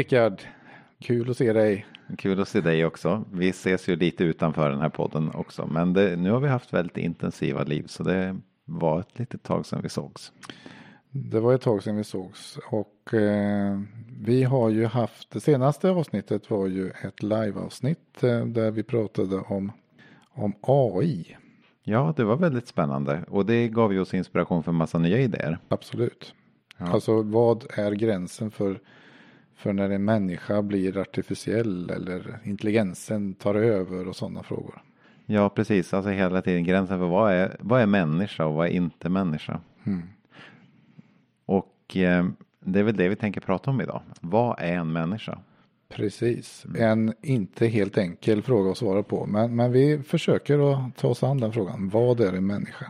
Rickard. Kul att se dig. Kul att se dig också. Vi ses ju lite utanför den här podden också. Men det, nu har vi haft väldigt intensiva liv så det var ett litet tag sedan vi sågs. Det var ett tag sedan vi sågs och eh, vi har ju haft det senaste avsnittet var ju ett liveavsnitt eh, där vi pratade om, om AI. Ja, det var väldigt spännande och det gav ju oss inspiration för massa nya idéer. Absolut. Ja. Alltså vad är gränsen för, för när en människa blir artificiell eller intelligensen tar över och sådana frågor. Ja, precis. Alltså hela tiden gränsen för vad är, vad är människa och vad är inte människa. Mm. Och eh, det är väl det vi tänker prata om idag. Vad är en människa? Precis, en inte helt enkel fråga att svara på. Men, men vi försöker att ta oss an den frågan. Vad är en människa?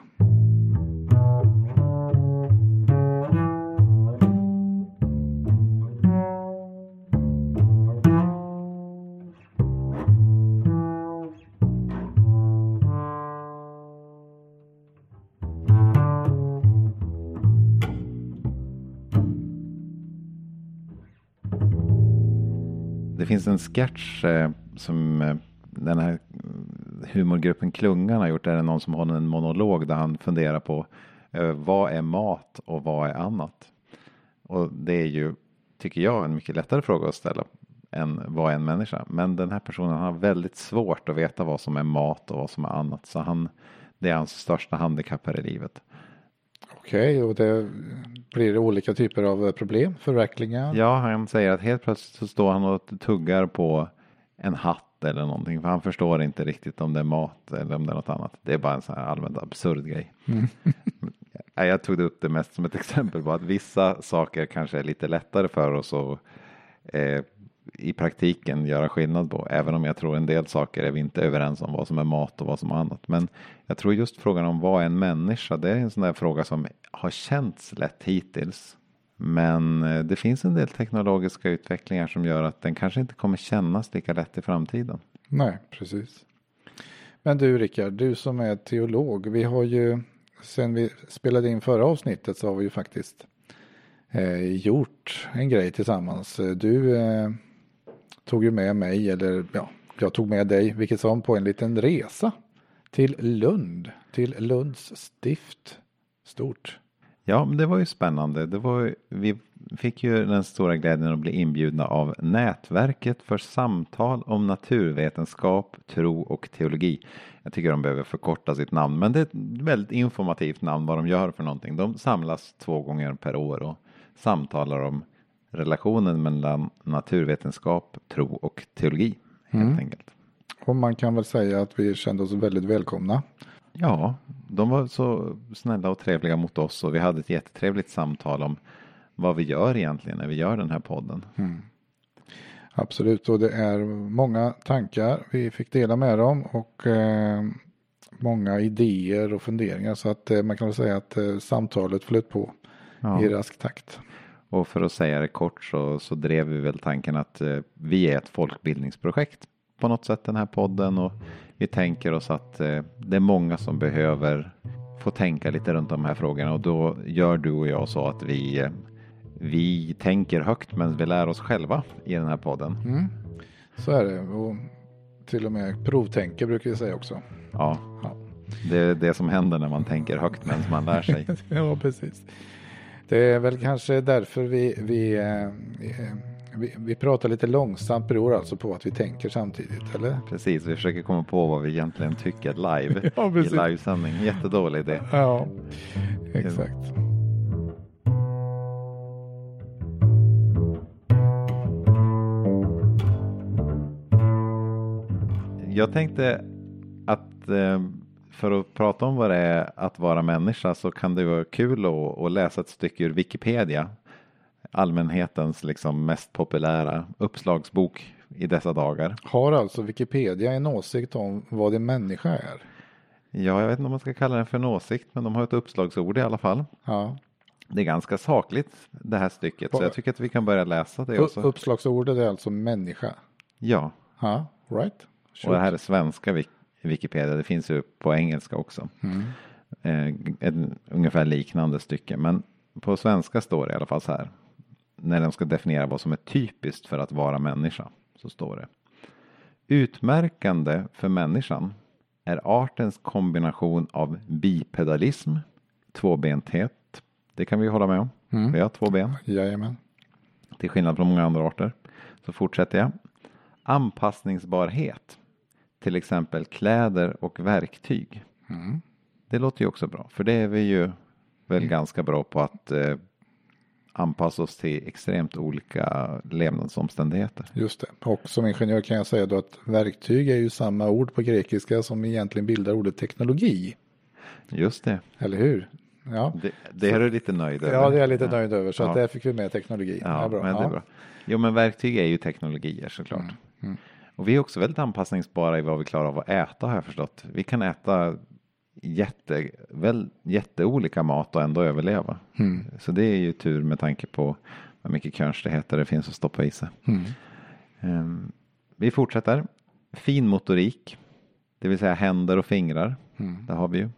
Finns en sketch eh, som eh, den här eh, humorgruppen Klungan har gjort. Där det är någon som har en monolog där han funderar på eh, vad är mat och vad är annat? Och det är ju, tycker jag, en mycket lättare fråga att ställa än vad är en människa? Men den här personen har väldigt svårt att veta vad som är mat och vad som är annat. Så han, det är hans största handikapp här i livet. Okej, okay, och det blir det olika typer av problem, förverkligar? Ja, han säger att helt plötsligt så står han och tuggar på en hatt eller någonting. För han förstår inte riktigt om det är mat eller om det är något annat. Det är bara en sån här allmänt absurd grej. Mm. Jag tog upp det mest som ett exempel på att vissa saker kanske är lite lättare för oss att eh, i praktiken göra skillnad på. Även om jag tror en del saker är vi inte överens om vad som är mat och vad som är annat. Men jag tror just frågan om vad är en människa? Det är en sån där fråga som har känts lätt hittills. Men eh, det finns en del teknologiska utvecklingar som gör att den kanske inte kommer kännas lika lätt i framtiden. Nej, precis. Men du Rickard, du som är teolog. Vi har ju sen vi spelade in förra avsnittet så har vi ju faktiskt eh, gjort en grej tillsammans. Du eh, tog ju med mig, eller ja, jag tog med dig, vilket som, på en liten resa till Lund, till Lunds stift. Stort. Ja, men det var ju spännande. Det var, vi fick ju den stora glädjen att bli inbjudna av Nätverket för samtal om naturvetenskap, tro och teologi. Jag tycker de behöver förkorta sitt namn, men det är ett väldigt informativt namn vad de gör för någonting. De samlas två gånger per år och samtalar om relationen mellan naturvetenskap, tro och teologi. Helt mm. enkelt. Och man kan väl säga att vi kände oss väldigt välkomna. Ja, de var så snälla och trevliga mot oss och vi hade ett jättetrevligt samtal om vad vi gör egentligen när vi gör den här podden. Mm. Absolut, och det är många tankar vi fick dela med dem och eh, många idéer och funderingar så att eh, man kan väl säga att eh, samtalet flöt på ja. i rask takt. Och för att säga det kort så, så drev vi väl tanken att eh, vi är ett folkbildningsprojekt på något sätt den här podden och vi tänker oss att eh, det är många som behöver få tänka lite runt de här frågorna och då gör du och jag så att vi, eh, vi tänker högt men vi lär oss själva i den här podden. Mm. Så är det och till och med provtänker brukar vi säga också. Ja, ja. det är det som händer när man tänker högt medan man lär sig. ja, precis. Det är väl kanske därför vi, vi, eh, vi, vi, pratar lite långsamt beror alltså på att vi tänker samtidigt, eller? Precis, vi försöker komma på vad vi egentligen tycker live ja, i livesändning. Jättedålig idé. Ja, exakt. Jag tänkte att eh, för att prata om vad det är att vara människa så kan det vara kul att, att läsa ett stycke ur Wikipedia. Allmänhetens liksom mest populära uppslagsbok i dessa dagar. Har alltså Wikipedia en åsikt om vad en människa är? Ja, jag vet inte om man ska kalla den för en åsikt, men de har ett uppslagsord i alla fall. Ja. Det är ganska sakligt det här stycket, så jag tycker att vi kan börja läsa det också. Uppslagsordet är alltså människa? Ja, Ja, right. Och det här är svenska Wik- Wikipedia. Det finns ju på engelska också. Mm. Eh, ett ungefär liknande stycke. Men på svenska står det i alla fall så här. När de ska definiera vad som är typiskt för att vara människa. Så står det. Utmärkande för människan är artens kombination av bipedalism, tvåbenthet. Det kan vi hålla med om. Mm. Vi har två ben. Jajamän. Till skillnad från många andra arter. Så fortsätter jag. Anpassningsbarhet. Till exempel kläder och verktyg. Mm. Det låter ju också bra. För det är vi ju väl ganska bra på att eh, anpassa oss till extremt olika levnadsomständigheter. Just det. Och som ingenjör kan jag säga då att verktyg är ju samma ord på grekiska som egentligen bildar ordet teknologi. Just det. Eller hur? Ja, Det, det är du lite nöjd över. ja det är jag lite nöjd över. Så Ja. att där fick vi med teknologi. Ja, Ja, bra. men det är Ja. bra. Jo, men verktyg är ju teknologier såklart. Mm, Och vi är också väldigt anpassningsbara i vad vi klarar av att äta har jag förstått. Vi kan äta jätte, väl, jätteolika mat och ändå överleva. Mm. Så det är ju tur med tanke på vad mycket kärnstigheter det finns att stoppa i sig. Mm. Ehm, vi fortsätter. Fin motorik, det vill säga händer och fingrar. Mm. Det har vi ju.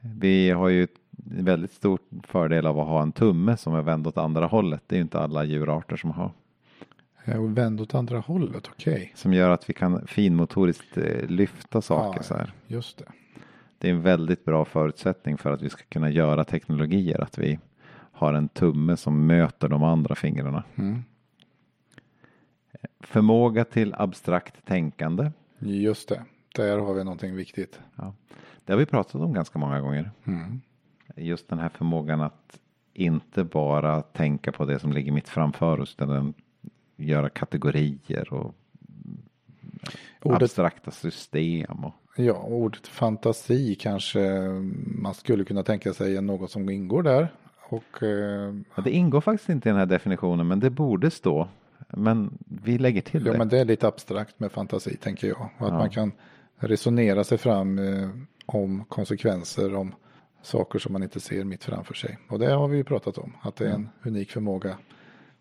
Vi har ju väldigt stor fördel av att ha en tumme som är vänd åt andra hållet. Det är ju inte alla djurarter som har. Ja, och vänd åt andra hållet, okej. Som gör att vi kan finmotoriskt eh, lyfta saker Ja, så här. Just det. Det är en väldigt bra förutsättning för att vi ska kunna göra teknologier. Att vi har en tumme som möter de andra fingrarna. Mm. Förmåga till abstrakt tänkande. Just det. Där har vi någonting viktigt. Det har vi pratat om ganska många gånger. Mm. Just den här förmågan att inte bara tänka på det som ligger mitt framför oss. Utan göra kategorier och Ordet, abstrakta system. Och, ja, ordet fantasi kanske man skulle kunna tänka sig något som ingår där. Och eh, ja, det ingår faktiskt inte i den här definitionen men det borde stå. Men vi lägger till ja, det. men det är lite abstrakt med fantasi tänker jag. Och att Ja. man kan resonera sig fram eh, om konsekvenser om saker som man inte ser mitt framför sig. Och det har vi ju pratat om. Att det är en unik förmåga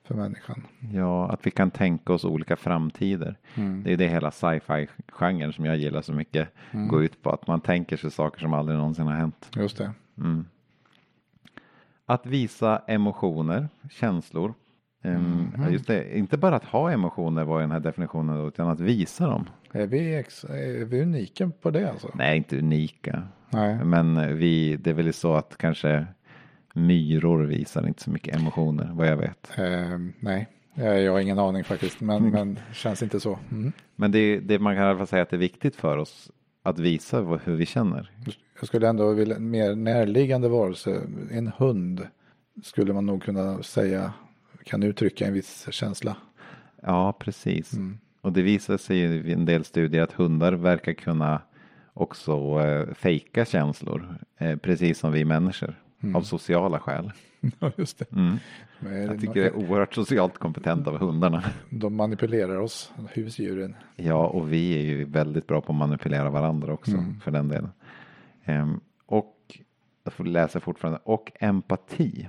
för människan. Ja, att vi kan tänka oss olika framtider. Mm. Det är det hela sci-fi-genren som jag gillar så mycket Mm. går ut på. Att man tänker sig saker som aldrig någonsin har hänt. Just det. Mm. Att visa emotioner, känslor. Mhm. ja, Just det, inte bara att ha emotioner var den här definitionen då, utan att visa dem. Är vi, ex, är vi unika på det alltså? Nej, inte unika. Nej. Men vi, det är väl så att kanske myror visar inte så mycket emotioner, vad jag vet. Eh, nej, Eh, jag har ingen aning faktiskt. Men, men det känns inte så. Mm. Men det, det man kan i alla fall säga att det är viktigt för oss att visa vad- hur vi känner. Jag skulle ändå vilja, en mer närliggande varelse, en hund, skulle man nog kunna säga kan uttrycka en viss känsla. Ja, precis. Mm. Och det visar sig i en del studier att hundar verkar kunna också eh, fejka känslor, eh, precis som vi människor, av sociala skäl. Ja, just det. Mm. Jag tycker det är oerhört socialt kompetent av hundarna. De manipulerar oss, husdjuren. Ja, och vi är ju väldigt bra på att manipulera varandra också Mm. för den delen. Ehm, och jag får läsa fortfarande, och empati.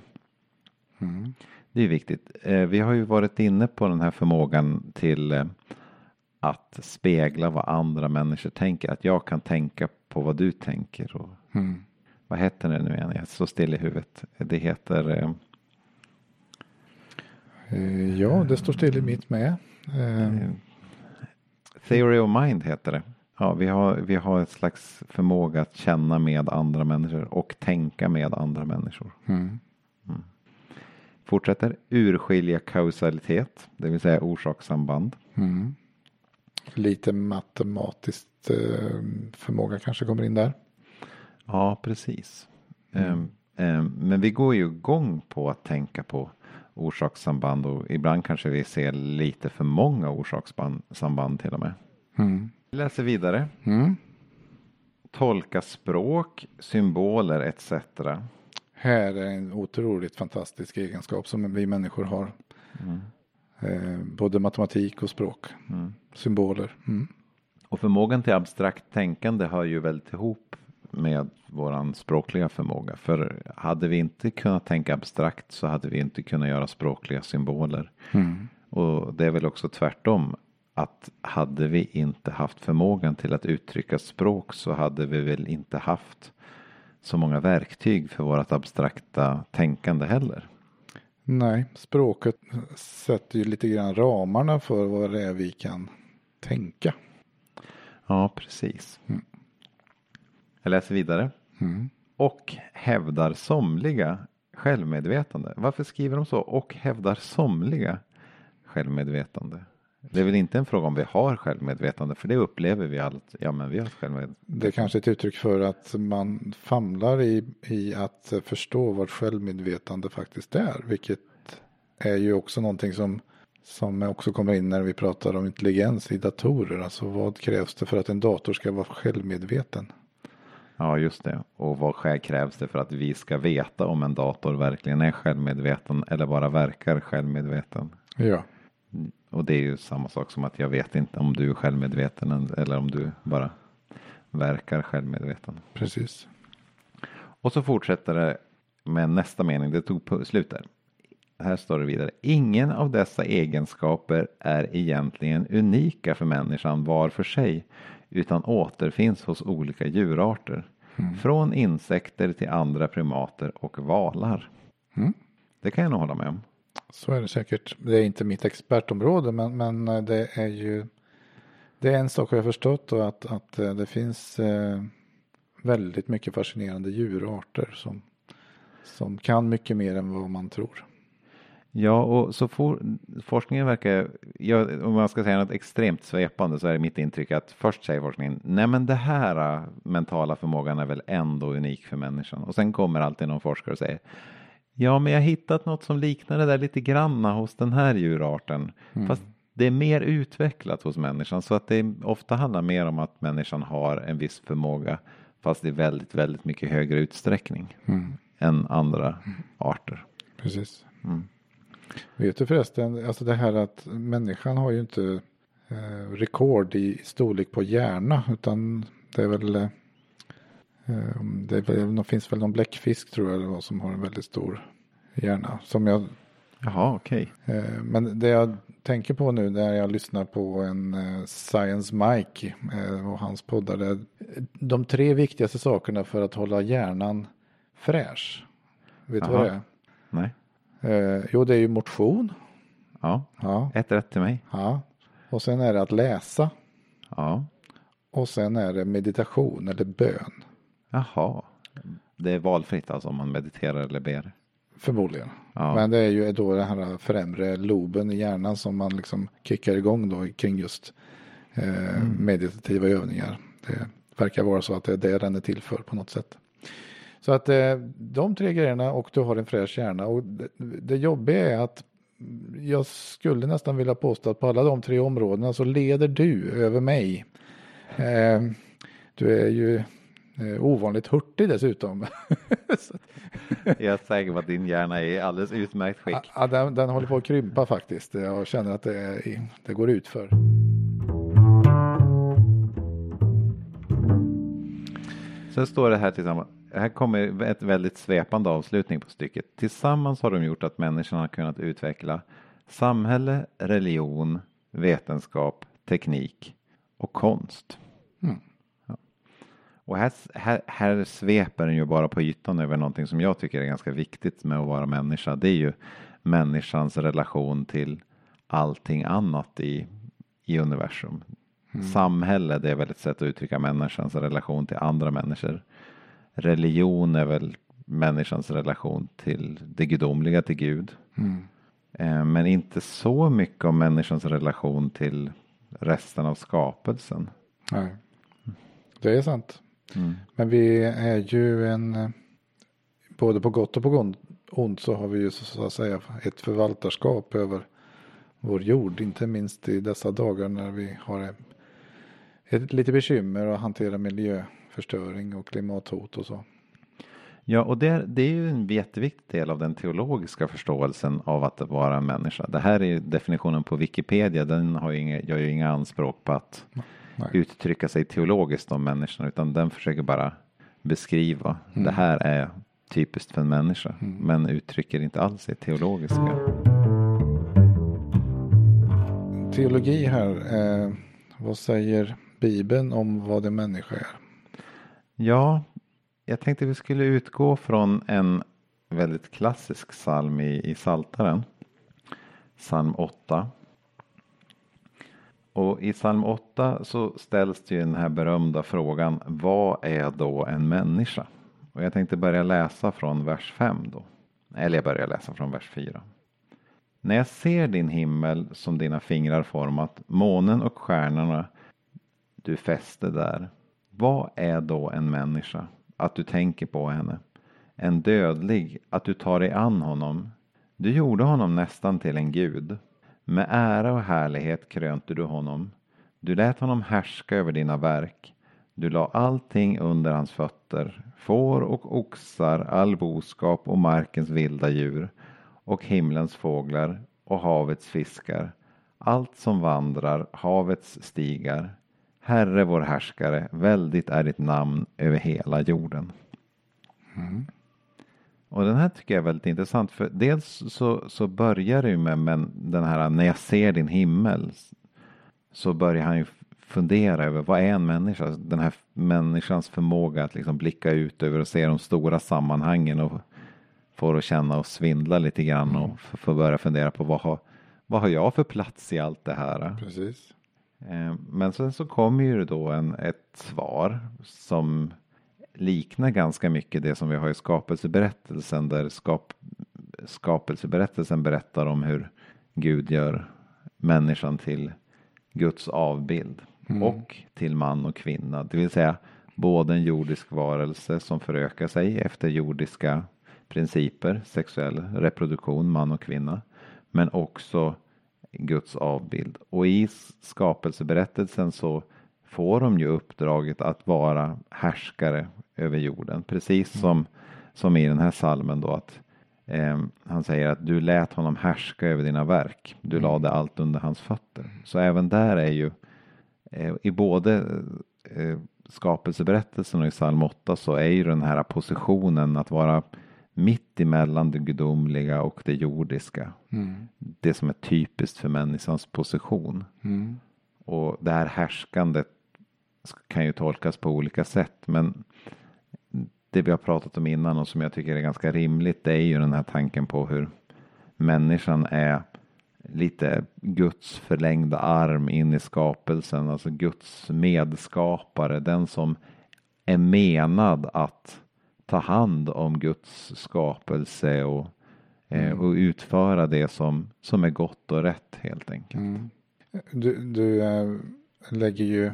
Mm. Det är viktigt. Eh, vi har ju varit inne på den här förmågan till eh, att spegla vad andra människor tänker. Att jag kan tänka på vad du tänker. Och, Mm. Vad heter det nu igen? Jag så still i huvudet. Det heter eh, Eh, Ja, det står still i mitt med. Eh, Theory of Mind heter det. Ja, vi har, vi har ett slags förmåga att känna med andra människor och tänka med andra människor. Mm. Fortsätter urskilja kausalitet, det vill säga orsakssamband. Mm. Lite matematiskt eh, förmåga kanske kommer in där. Ja, precis. Ehm, ehm, men vi går ju igång på att tänka på orsakssamband och ibland kanske vi ser lite för många orsakssamband till och med. Mm. Vi läser vidare. Mm. Tolka språk, symboler etc. Här är en otroligt fantastisk egenskap som vi människor har. Eh, både matematik och språk. Symboler. Mm. Och förmågan till abstrakt tänkande hör ju väldigt ihop med våran språkliga förmåga. För hade vi inte kunnat tänka abstrakt så hade vi inte kunnat göra språkliga symboler. Mm. Och det är väl också tvärtom. att hade vi inte haft förmågan till att uttrycka språk så hade vi väl inte haft så många verktyg för vårt abstrakta tänkande heller. Nej, språket sätter ju lite grann ramarna för vad det är vi kan tänka. Ja, precis. Mm. Jag läser vidare. Mm. Och hävdar somliga självmedvetande. Varför skriver de så? Och hävdar somliga självmedvetande. Det är väl inte en fråga om vi har självmedvetande, för det upplever vi allt. Ja, men vi har självmedvetande. Det är kanske ett uttryck för att man famlar i, i att förstå vad självmedvetande faktiskt är, vilket är ju också någonting som, som också kommer in när vi pratar om intelligens i datorer. Alltså vad krävs det för att en dator ska vara självmedveten? Ja, just det. Och vad skäl krävs det för att vi ska veta om en dator verkligen är självmedveten eller bara verkar självmedveten? Ja, Och det är ju samma sak som att jag vet inte om du är självmedveten eller om du bara verkar självmedveten. precis. Och så fortsätter det med nästa mening, det tog slut där. Här står det vidare. Ingen av dessa egenskaper är egentligen unika för människan var för sig utan återfinns hos olika djurarter. Från insekter till andra primater och valar. Mm. Det kan jag nog hålla med om. Så är det säkert. Det är inte mitt expertområde men, men det är ju det är en sak jag har förstått och att, att eh, det finns eh, väldigt mycket fascinerande djurarter som, som kan mycket mer än vad man tror. Ja, och så for, forskningen verkar, ja, om man ska säga något extremt svepande så är det mitt intryck att först säger forskningen, nej men det här äh, mentala förmågan är väl ändå unik för människan. Och sen kommer alltid någon forskare och säger, ja men jag har hittat något som liknar det där lite granna hos den här djurarten. Fast det är mer utvecklat hos människan så att det ofta handlar mer om att människan har en viss förmåga fast i väldigt, väldigt mycket högre utsträckning än andra arter. Precis. Mm. Vet du förresten, alltså det här att människan har ju inte eh, rekord i storlek på hjärna utan det är väl eh, det, är väl, det finns väl någon bläckfisk tror jag det var som har en väldigt stor hjärna. Som jag, Jaha, okej. eh, men det jag tänker på nu när jag lyssnar på en eh, Science Mike eh, och hans poddar. Det de tre viktigaste sakerna för att hålla hjärnan fräsch. Vet du vad det är? Nej. Eh, jo, det är ju motion. Ja, Ja, ett rätt till mig. ja. Och sen är det att läsa. Ja, Och sen är det meditation eller bön. jaha. Det är valfritt alltså om man mediterar eller ber. Förmodligen. Ja. Men det är ju då den här främre loben i hjärnan som man liksom kickar igång då kring just eh, meditativa övningar. Det verkar vara så att det är det den är till för på något sätt. Så att eh, de tre grejerna och du har en fräsch hjärna. Och det, det jobbiga är att jag skulle nästan vilja påstå att på alla de tre områdena så leder du över mig. Eh, du är ju eh, ovanligt hurtig dessutom. Jag är säker på att din hjärna är i alldeles utmärkt skick. Ja, den, den håller på att krympa faktiskt. Jag känner att det, det går ut för. Sen står det här tillsammans. Här kommer ett väldigt svepande avslutning på stycket. Tillsammans har de gjort att människan har kunnat utveckla samhälle, religion, vetenskap, teknik och konst. Mm. Ja. Och här, här, här sveper den ju bara på ytan över någonting som jag tycker är ganska viktigt med att vara människa. Det är ju människans relation till allting annat i, i universum. Samhälle, det är väl ett sätt att uttrycka människans relation till andra människor. Religion är väl människans relation till det gudomliga, till Gud. Mm. Eh, Men inte så mycket om människans relation till resten av skapelsen. Nej. Det är sant. Mm. Men vi är ju en, både på gott och på ont så har vi ju så att säga ett förvaltarskap över vår jord. Inte minst i dessa dagar när vi har ett, lite bekymmer att hantera miljöförstöring och klimathot och så. Ja, och det, det är ju en jätteviktig del av den teologiska förståelsen av att vara en människa. Det här är definitionen på Wikipedia. Den har ju inga, gör ju inga anspråk på att Nej. uttrycka sig teologiskt om människan, utan den försöker bara beskriva. Det här är typiskt för en människa, men uttrycker inte alls det teologiska. teologi här. Eh, vad säger Bibeln om vad en människa är? Ja, jag tänkte vi skulle utgå från en väldigt klassisk psalm i, i Saltaren. Psalm 8. Och i psalm 8 så ställs det ju den här berömda frågan Vad är då en människa? Och jag tänkte börja läsa från vers 5 då. Eller jag börjar läsa från vers 4. När jag ser din himmel som dina fingrar format, månen och stjärnorna du fäste där. Vad är då en människa? Att du tänker på henne. En dödlig, att du tar dig an honom. Du gjorde honom nästan till en gud. Med ära och härlighet krönte du honom. Du lät honom härska över dina verk. Du la allting under hans fötter, får och oxar, all boskap och markens vilda djur och himlens fåglar och havets fiskar, allt som vandrar, havets stigar. Herre vår härskare, väldigt är ditt namn över hela jorden. Mm. Och den här tycker jag är väldigt intressant för dels så, så börjar det ju med men den här när jag ser din himmel så börjar han ju fundera över vad är en människa? Den här människans förmåga att liksom blicka ut över och se de stora sammanhangen och får att känna och svindla lite grann mm. och få börja fundera på vad har, vad har jag för plats i allt det här? Precis. Eh, men sen så kommer ju då en, ett svar som liknar ganska mycket det som vi har i skapelseberättelsen där skap, skapelseberättelsen berättar om hur Gud gör människan till Guds avbild mm. och till man och kvinna. Det vill säga både en jordisk varelse som förökar sig efter jordiska principer, sexuell reproduktion, man och kvinna, men också Guds avbild. Och i skapelseberättelsen så får de ju uppdraget att vara härskare över jorden. Precis mm. som, som i den här salmen då att eh, han säger att du lät honom härska över dina verk. Du mm. lade allt under hans fötter. Så även där är ju eh, i både eh, skapelseberättelsen och i psalm 8 så är ju den här positionen att vara mitt emellan det gudomliga och det jordiska. Mm. Det som är typiskt för människans position. Mm. Och det här härskandet kan ju tolkas på olika sätt. Men det vi har pratat om innan och som jag tycker är ganska rimligt. Det är ju den här tanken på hur människan är lite Guds förlängda arm in i skapelsen. Alltså Guds medskapare. Den som är menad att ta hand om Guds skapelse och, eh, mm. och utföra det som, som är gott och rätt helt enkelt. Mm. Du, du äh, lägger ju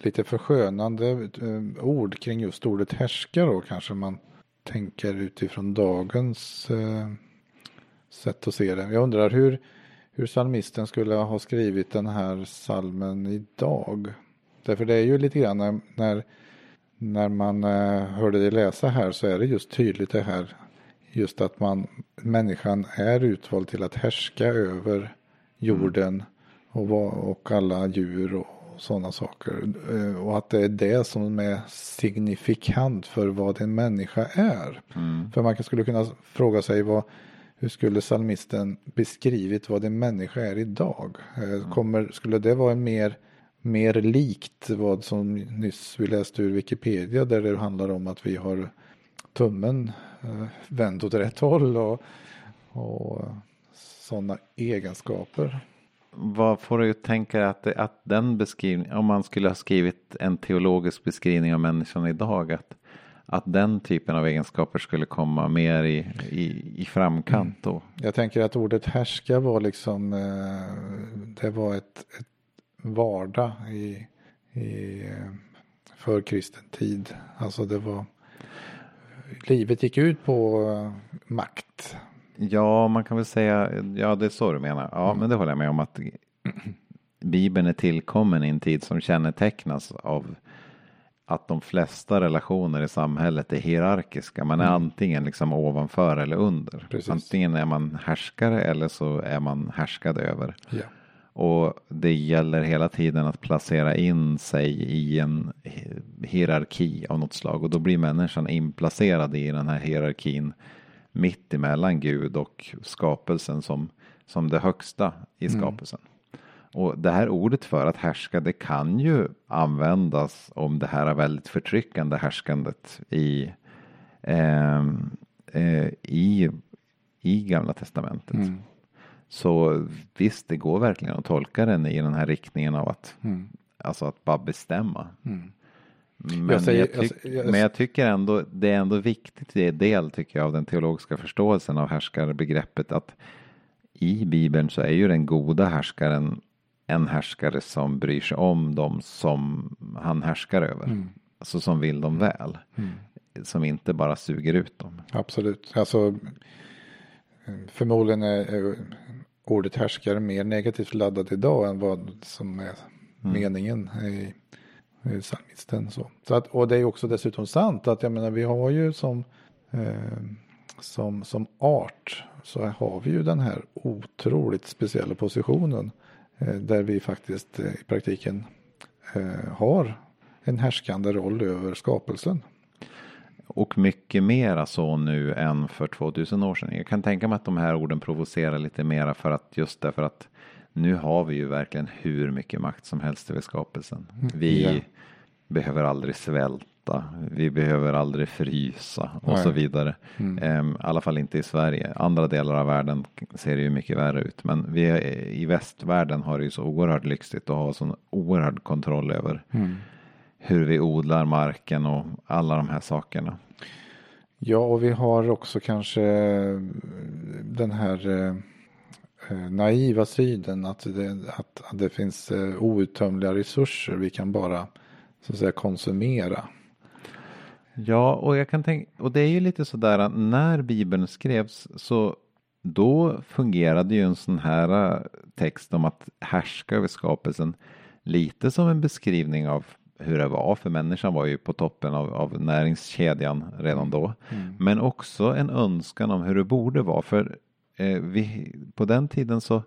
lite förskönande äh, ord kring just ordet härska då kanske man tänker utifrån dagens äh, sätt att se det. Jag undrar hur, hur salmisten skulle ha skrivit den här salmen idag. Därför det är ju lite grann när, när när man eh, hörde dig läsa här så är det just tydligt det här. Just att man, människan är utvald till att härska över jorden och, och alla djur och sådana saker. Eh, och att det är det som är signifikant för vad en människa är. Mm. För man skulle kunna fråga sig vad, hur skulle salmisten beskrivit vad en människa är idag? Eh, kommer, skulle det vara en mer mer likt vad som nyss vi läste ur Wikipedia där det handlar om att vi har tummen eh, vänd åt rätt håll och, och sådana egenskaper. Vad får du tänka att, att den beskrivningen, om man skulle ha skrivit en teologisk beskrivning av människan idag, att, att den typen av egenskaper skulle komma mer i, i, i framkant då? Mm. Jag tänker att ordet härska var liksom, eh, det var ett, ett vardag i, i förkristen tid. Alltså det var livet gick ut på eh, makt. Ja, man kan väl säga, ja det är så du menar. Ja, mm. men det håller jag med om att Bibeln är tillkommen i en tid som kännetecknas av att de flesta relationer i samhället är hierarkiska. Man är mm. antingen liksom ovanför eller under. Precis. Antingen är man härskare eller så är man härskad över. Ja. Och det gäller hela tiden att placera in sig i en hierarki av något slag. Och då blir människan inplacerad i den här hierarkin mitt emellan Gud och skapelsen som, som det högsta i mm. skapelsen. Mm. Och det här ordet för att härska det kan ju användas om det här är väldigt förtryckande härskandet i, eh, eh, i, i Gamla Testamentet. Mm. Så visst, det går verkligen att tolka den i den här riktningen av att, Mm. alltså att bara bestämma. Mm. Men, Jag säger- jag, tyck, jag- men jag tycker ändå, det är ändå viktigt, det är del tycker jag av den teologiska förståelsen av härskarbegreppet att i Bibeln så är ju den goda härskaren en härskare som bryr sig om dem som han härskar över. Mm. Alltså som vill dem väl. Mm. Som inte bara suger ut dem. Absolut. Alltså, förmodligen är ordet härskare mer negativt laddat idag än vad som är meningen i, i psalmisten. Så. Så att, och det är också dessutom sant att jag menar vi har ju som, eh, som, som art så har vi ju den här otroligt speciella positionen eh, där vi faktiskt eh, i praktiken eh, har en härskande roll över skapelsen. Och mycket mera så nu än för 2000 år sedan. Jag kan tänka mig att de här orden provocerar lite mera för att just därför att nu har vi ju verkligen hur mycket makt som helst över skapelsen. Vi Ja. behöver aldrig svälta, vi behöver aldrig frysa och Nej. så vidare. Mm. Ehm, I alla fall inte i Sverige. Andra delar av världen ser det ju mycket värre ut. Men vi är, i västvärlden har det ju så oerhört lyxigt att ha sån oerhörd kontroll över Mm. Hur vi odlar marken och alla de här sakerna. Ja, och vi har också kanske eh, den här eh, eh, naiva sidan att det, att, att det finns eh, outtömliga resurser vi kan bara så att säga konsumera. Ja, och jag kan tänka, och det är ju lite sådär att när Bibeln skrevs så då fungerade ju en sån här text om att härska över skapelsen lite som en beskrivning av hur det var, för människan var ju på toppen av, av näringskedjan redan då. Men också en önskan om hur det borde vara, för eh, vi, på den tiden så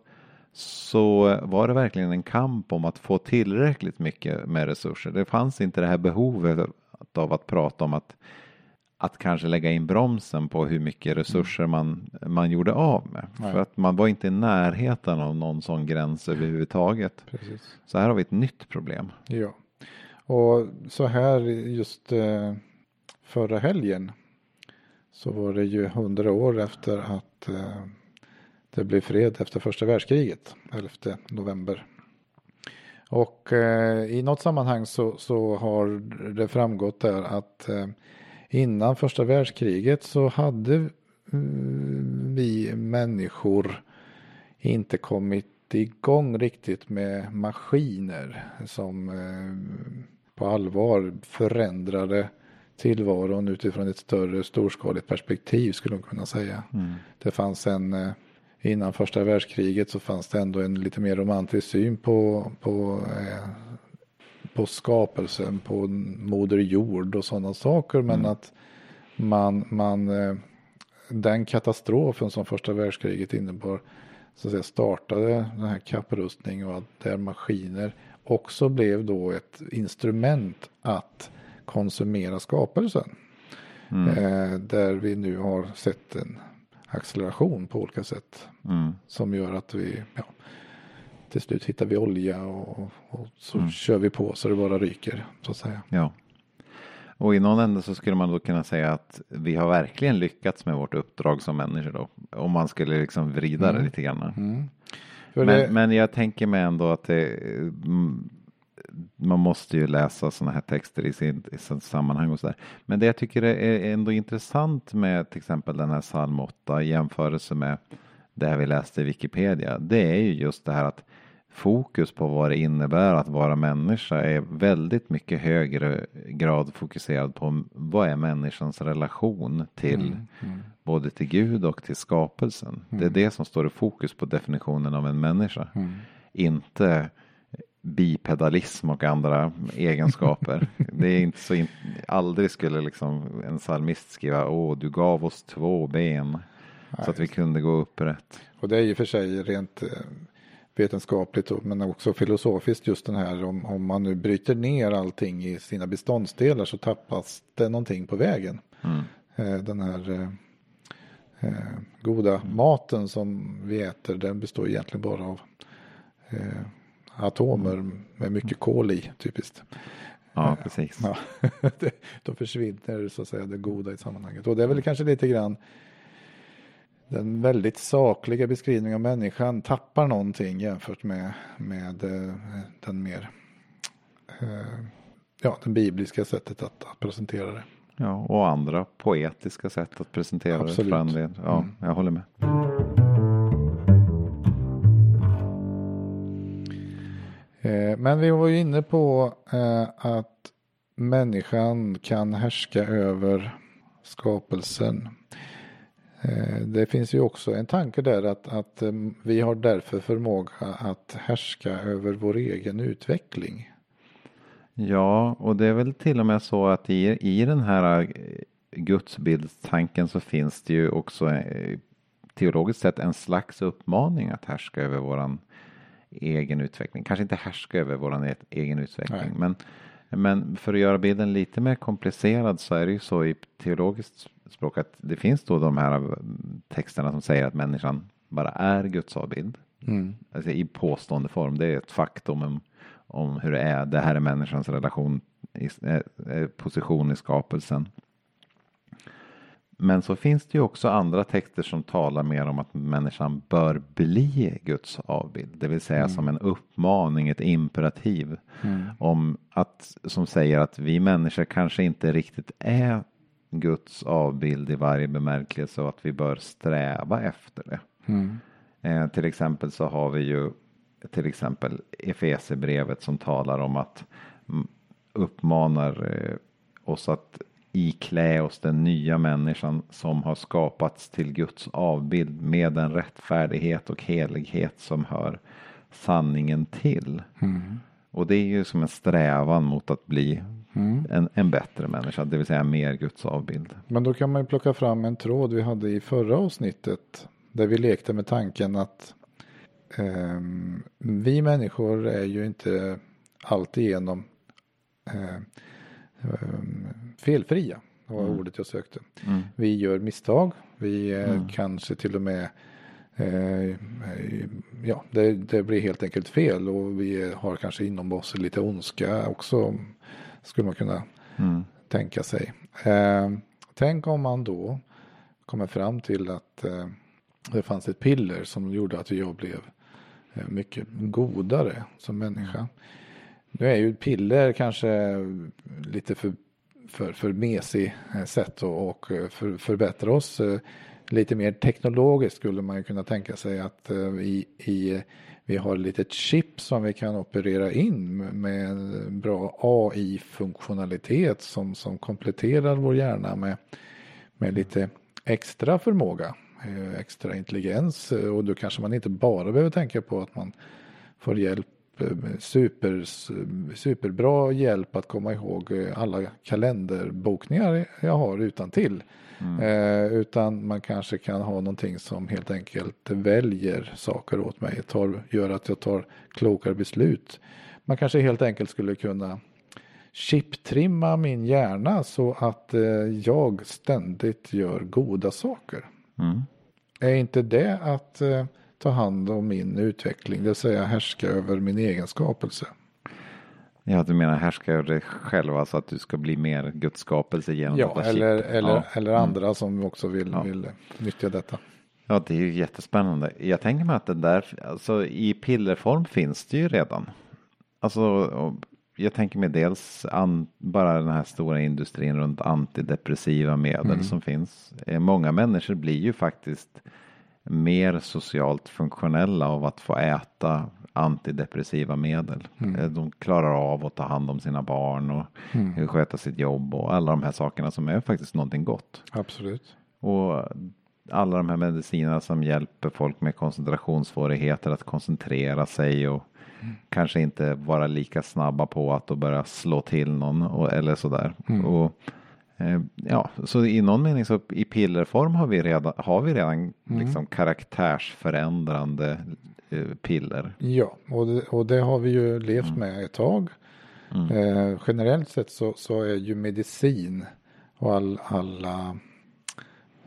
så var det verkligen en kamp om att få tillräckligt mycket med resurser. Det fanns inte det här behovet av att prata om att, att kanske lägga in bromsen på hur mycket resurser man, man gjorde av med. Nej. För att man var inte i närheten av någon sån gräns överhuvudtaget. Precis. Så här har vi ett nytt problem. Ja, och så här just eh, förra helgen så var det ju hundra år efter att eh, det blev fred efter första världskriget, 11 november. Och eh, i något sammanhang så, så har det framgått där att eh, innan första världskriget så hade mm, vi människor inte kommit igång riktigt med maskiner som eh, på allvar förändrade tillvaron utifrån ett större storskaligt perspektiv skulle man kunna säga. Det fanns en, eh, innan första världskriget så fanns det ändå en lite mer romantisk syn på, på, eh, på skapelsen, på moder jord och sådana saker. Men att man, man eh, den katastrofen som första världskriget innebar så att säga, startade den här kapprustningen och att där maskiner också blev då ett instrument att konsumera skapelsen. Eh, där vi nu har sett en acceleration på olika sätt Mm. som gör att vi ja, till slut hittar vi olja och, och så kör vi på så det bara ryker så att säga. Ja. Och i någon ände så skulle man då kunna säga att vi har verkligen lyckats med vårt uppdrag som människor då. Om man skulle liksom vrida det lite grann. Men, det, men jag tänker mig ändå att det, mm, man måste ju läsa sådana här texter i sitt sammanhang och sådär. Men det jag tycker är ändå intressant med till exempel den här psalm 8 i jämförelse med det här vi läste i Wikipedia. Det är ju just det här att fokus på vad det innebär att vara människa är väldigt mycket högre grad fokuserad på vad är människans relation till både till Gud och till skapelsen. Det är det som står i fokus på definitionen av en människa. Inte bipedalism och andra egenskaper. det är inte så, in, aldrig skulle liksom en psalmist skriva, åh du gav oss två ben så att vi kunde gå upprätt. och det är ju för sig rent eh, vetenskapligt men också filosofiskt just den här om, om man nu bryter ner allting i sina beståndsdelar så tappas det någonting på vägen. Mm. Eh, den här eh, eh, goda maten som vi äter den består egentligen bara av eh, atomer med mycket kol i typiskt. Ja, precis. Ja, då försvinner så att säga det goda i sammanhanget. Och det är väl kanske lite grann den väldigt sakliga beskrivningen av människan tappar någonting jämfört med, med eh, den mer eh, ja, den bibliska sättet att, att presentera det. Ja, och andra poetiska sätt att presentera Absolut. det. Del. Ja, Mm. jag håller med. Eh, Men vi var ju inne på eh, att människan kan härska över skapelsen. Eh, Det finns ju också en tanke där att, att eh, vi har därför förmåga att härska över vår egen utveckling. Ja, och det är väl till och med så att i, i den här eh, gudsbildstanken så finns det ju också teologiskt sett en slags uppmaning att härska över våran egen utveckling. Kanske inte härska över våran e- egen utveckling, Nej. men, men för att göra bilden lite mer komplicerad så är det ju så i teologiskt språk att det finns då de här eh, texterna som säger att människan bara är Guds avbild. Alltså i påstående form. Det är ett faktum om, om hur det är. Det här är människans relation, i, eh, eh, position i skapelsen. Men så finns det ju också andra texter som talar mer om att människan bör bli Guds avbild. Det vill säga som en uppmaning, ett imperativ. Om att, som säger att vi människor kanske inte riktigt är Guds avbild i varje bemärkelse och att vi bör sträva efter det. Eh, till exempel så har vi ju till exempel Efesebrevet som talar om att mm, uppmanar eh, oss att iklä oss den nya människan som har skapats till Guds avbild med den rättfärdighet och helighet som hör sanningen till. Och det är ju som en strävan mot att bli en, en bättre människa, det vill säga mer Guds avbild. Men då kan man ju plocka fram en tråd vi hade i förra avsnittet. Där vi lekte med tanken att ehm, vi människor är ju inte alltigenom eh, ehm, felfria. Det var ordet jag sökte. Vi gör misstag. Vi eh, kanske till och med eh, ja, det, det blir helt enkelt fel och vi har kanske inom oss lite ondska också. Skulle man kunna tänka sig. Eh, tänk om man då kommer fram till att eh, det fanns ett piller som gjorde att jag blev eh, mycket godare som människa. Nu är ju piller kanske lite för, för, för mesig eh, sätt att och eh, för, förbättra oss. Eh, Lite mer teknologiskt skulle man ju kunna tänka sig att i, i, vi har ett litet chip som vi kan operera in med bra AI-funktionalitet som, som kompletterar vår hjärna med, med lite extra förmåga, eh, extra intelligens och då kanske man inte bara behöver tänka på att man får hjälp eh, super, superbra hjälp att komma ihåg eh, alla kalenderbokningar jag har utan till. Eh, utan man kanske kan ha någonting som helt enkelt väljer saker åt mig, tar, gör att jag tar klokare beslut. Man kanske helt enkelt skulle kunna chiptrimma min hjärna så att eh, jag ständigt gör goda saker. Mm. Är inte det att eh, ta hand om min utveckling, det vill säga härska över min egen skapelse? Ja, du menar härska över dig själv, alltså att du ska bli mer Guds skapelse genom Ja, detta eller, chip. eller, Ja. eller andra som också vill, Ja. vill nyttja detta. Ja, det är ju jättespännande. Jag tänker mig att det där, alltså i pillerform finns det ju redan. Alltså, jag tänker mig dels an, bara den här stora industrin runt antidepressiva medel som finns. Eh, Många människor blir ju faktiskt mer socialt funktionella av att få äta antidepressiva medel. Eh, De klarar av att ta hand om sina barn och eh, sköta sitt jobb och alla de här sakerna som är faktiskt någonting gott. Absolut. Och alla de här medicinerna som hjälper folk med koncentrationssvårigheter att koncentrera sig och kanske inte vara lika snabba på att börja slå till någon och, eller sådär. Och, eh, ja, så i någon mening så i pillerform har vi redan, har vi redan liksom karaktärsförändrande piller. Ja, och det, och det har vi ju levt med ett tag. Eh, generellt sett så, så är ju medicin och all, alla,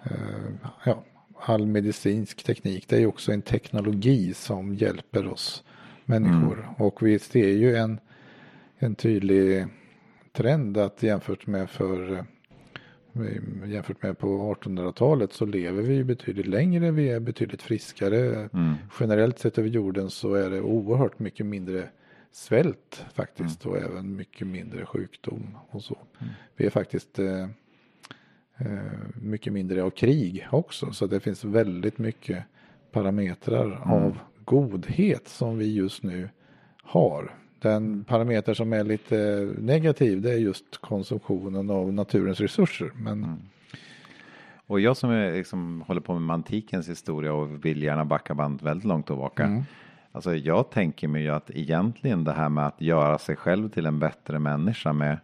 eh, ja, all medicinsk teknik, det är ju också en teknologi som hjälper oss människor. Mm. Och vi ser ju en, en tydlig trend att jämfört med för jämfört med på 1800-talet så lever vi betydligt längre, vi är betydligt friskare. Mm. Generellt sett över jorden så är det oerhört mycket mindre svält faktiskt mm. och även mycket mindre sjukdom och så. Mm. Vi är faktiskt eh, eh, mycket mindre av krig också så det finns väldigt mycket parametrar mm. av godhet som vi just nu har. Den parameter som är lite negativ det är just konsumtionen av naturens resurser. Men... Mm. Och jag som är, liksom, håller på med antikens historia och vill gärna backa band väldigt långt tillbaka. Mm. Alltså jag tänker mig ju att egentligen det här med att göra sig själv till en bättre människa med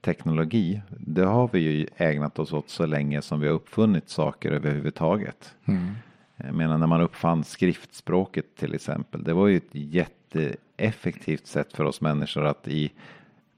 teknologi. Det har vi ju ägnat oss åt så länge som vi har uppfunnit saker överhuvudtaget. Mm. Jag menar när man uppfann skriftspråket till exempel. Det var ju ett jätteeffektivt sätt för oss människor att i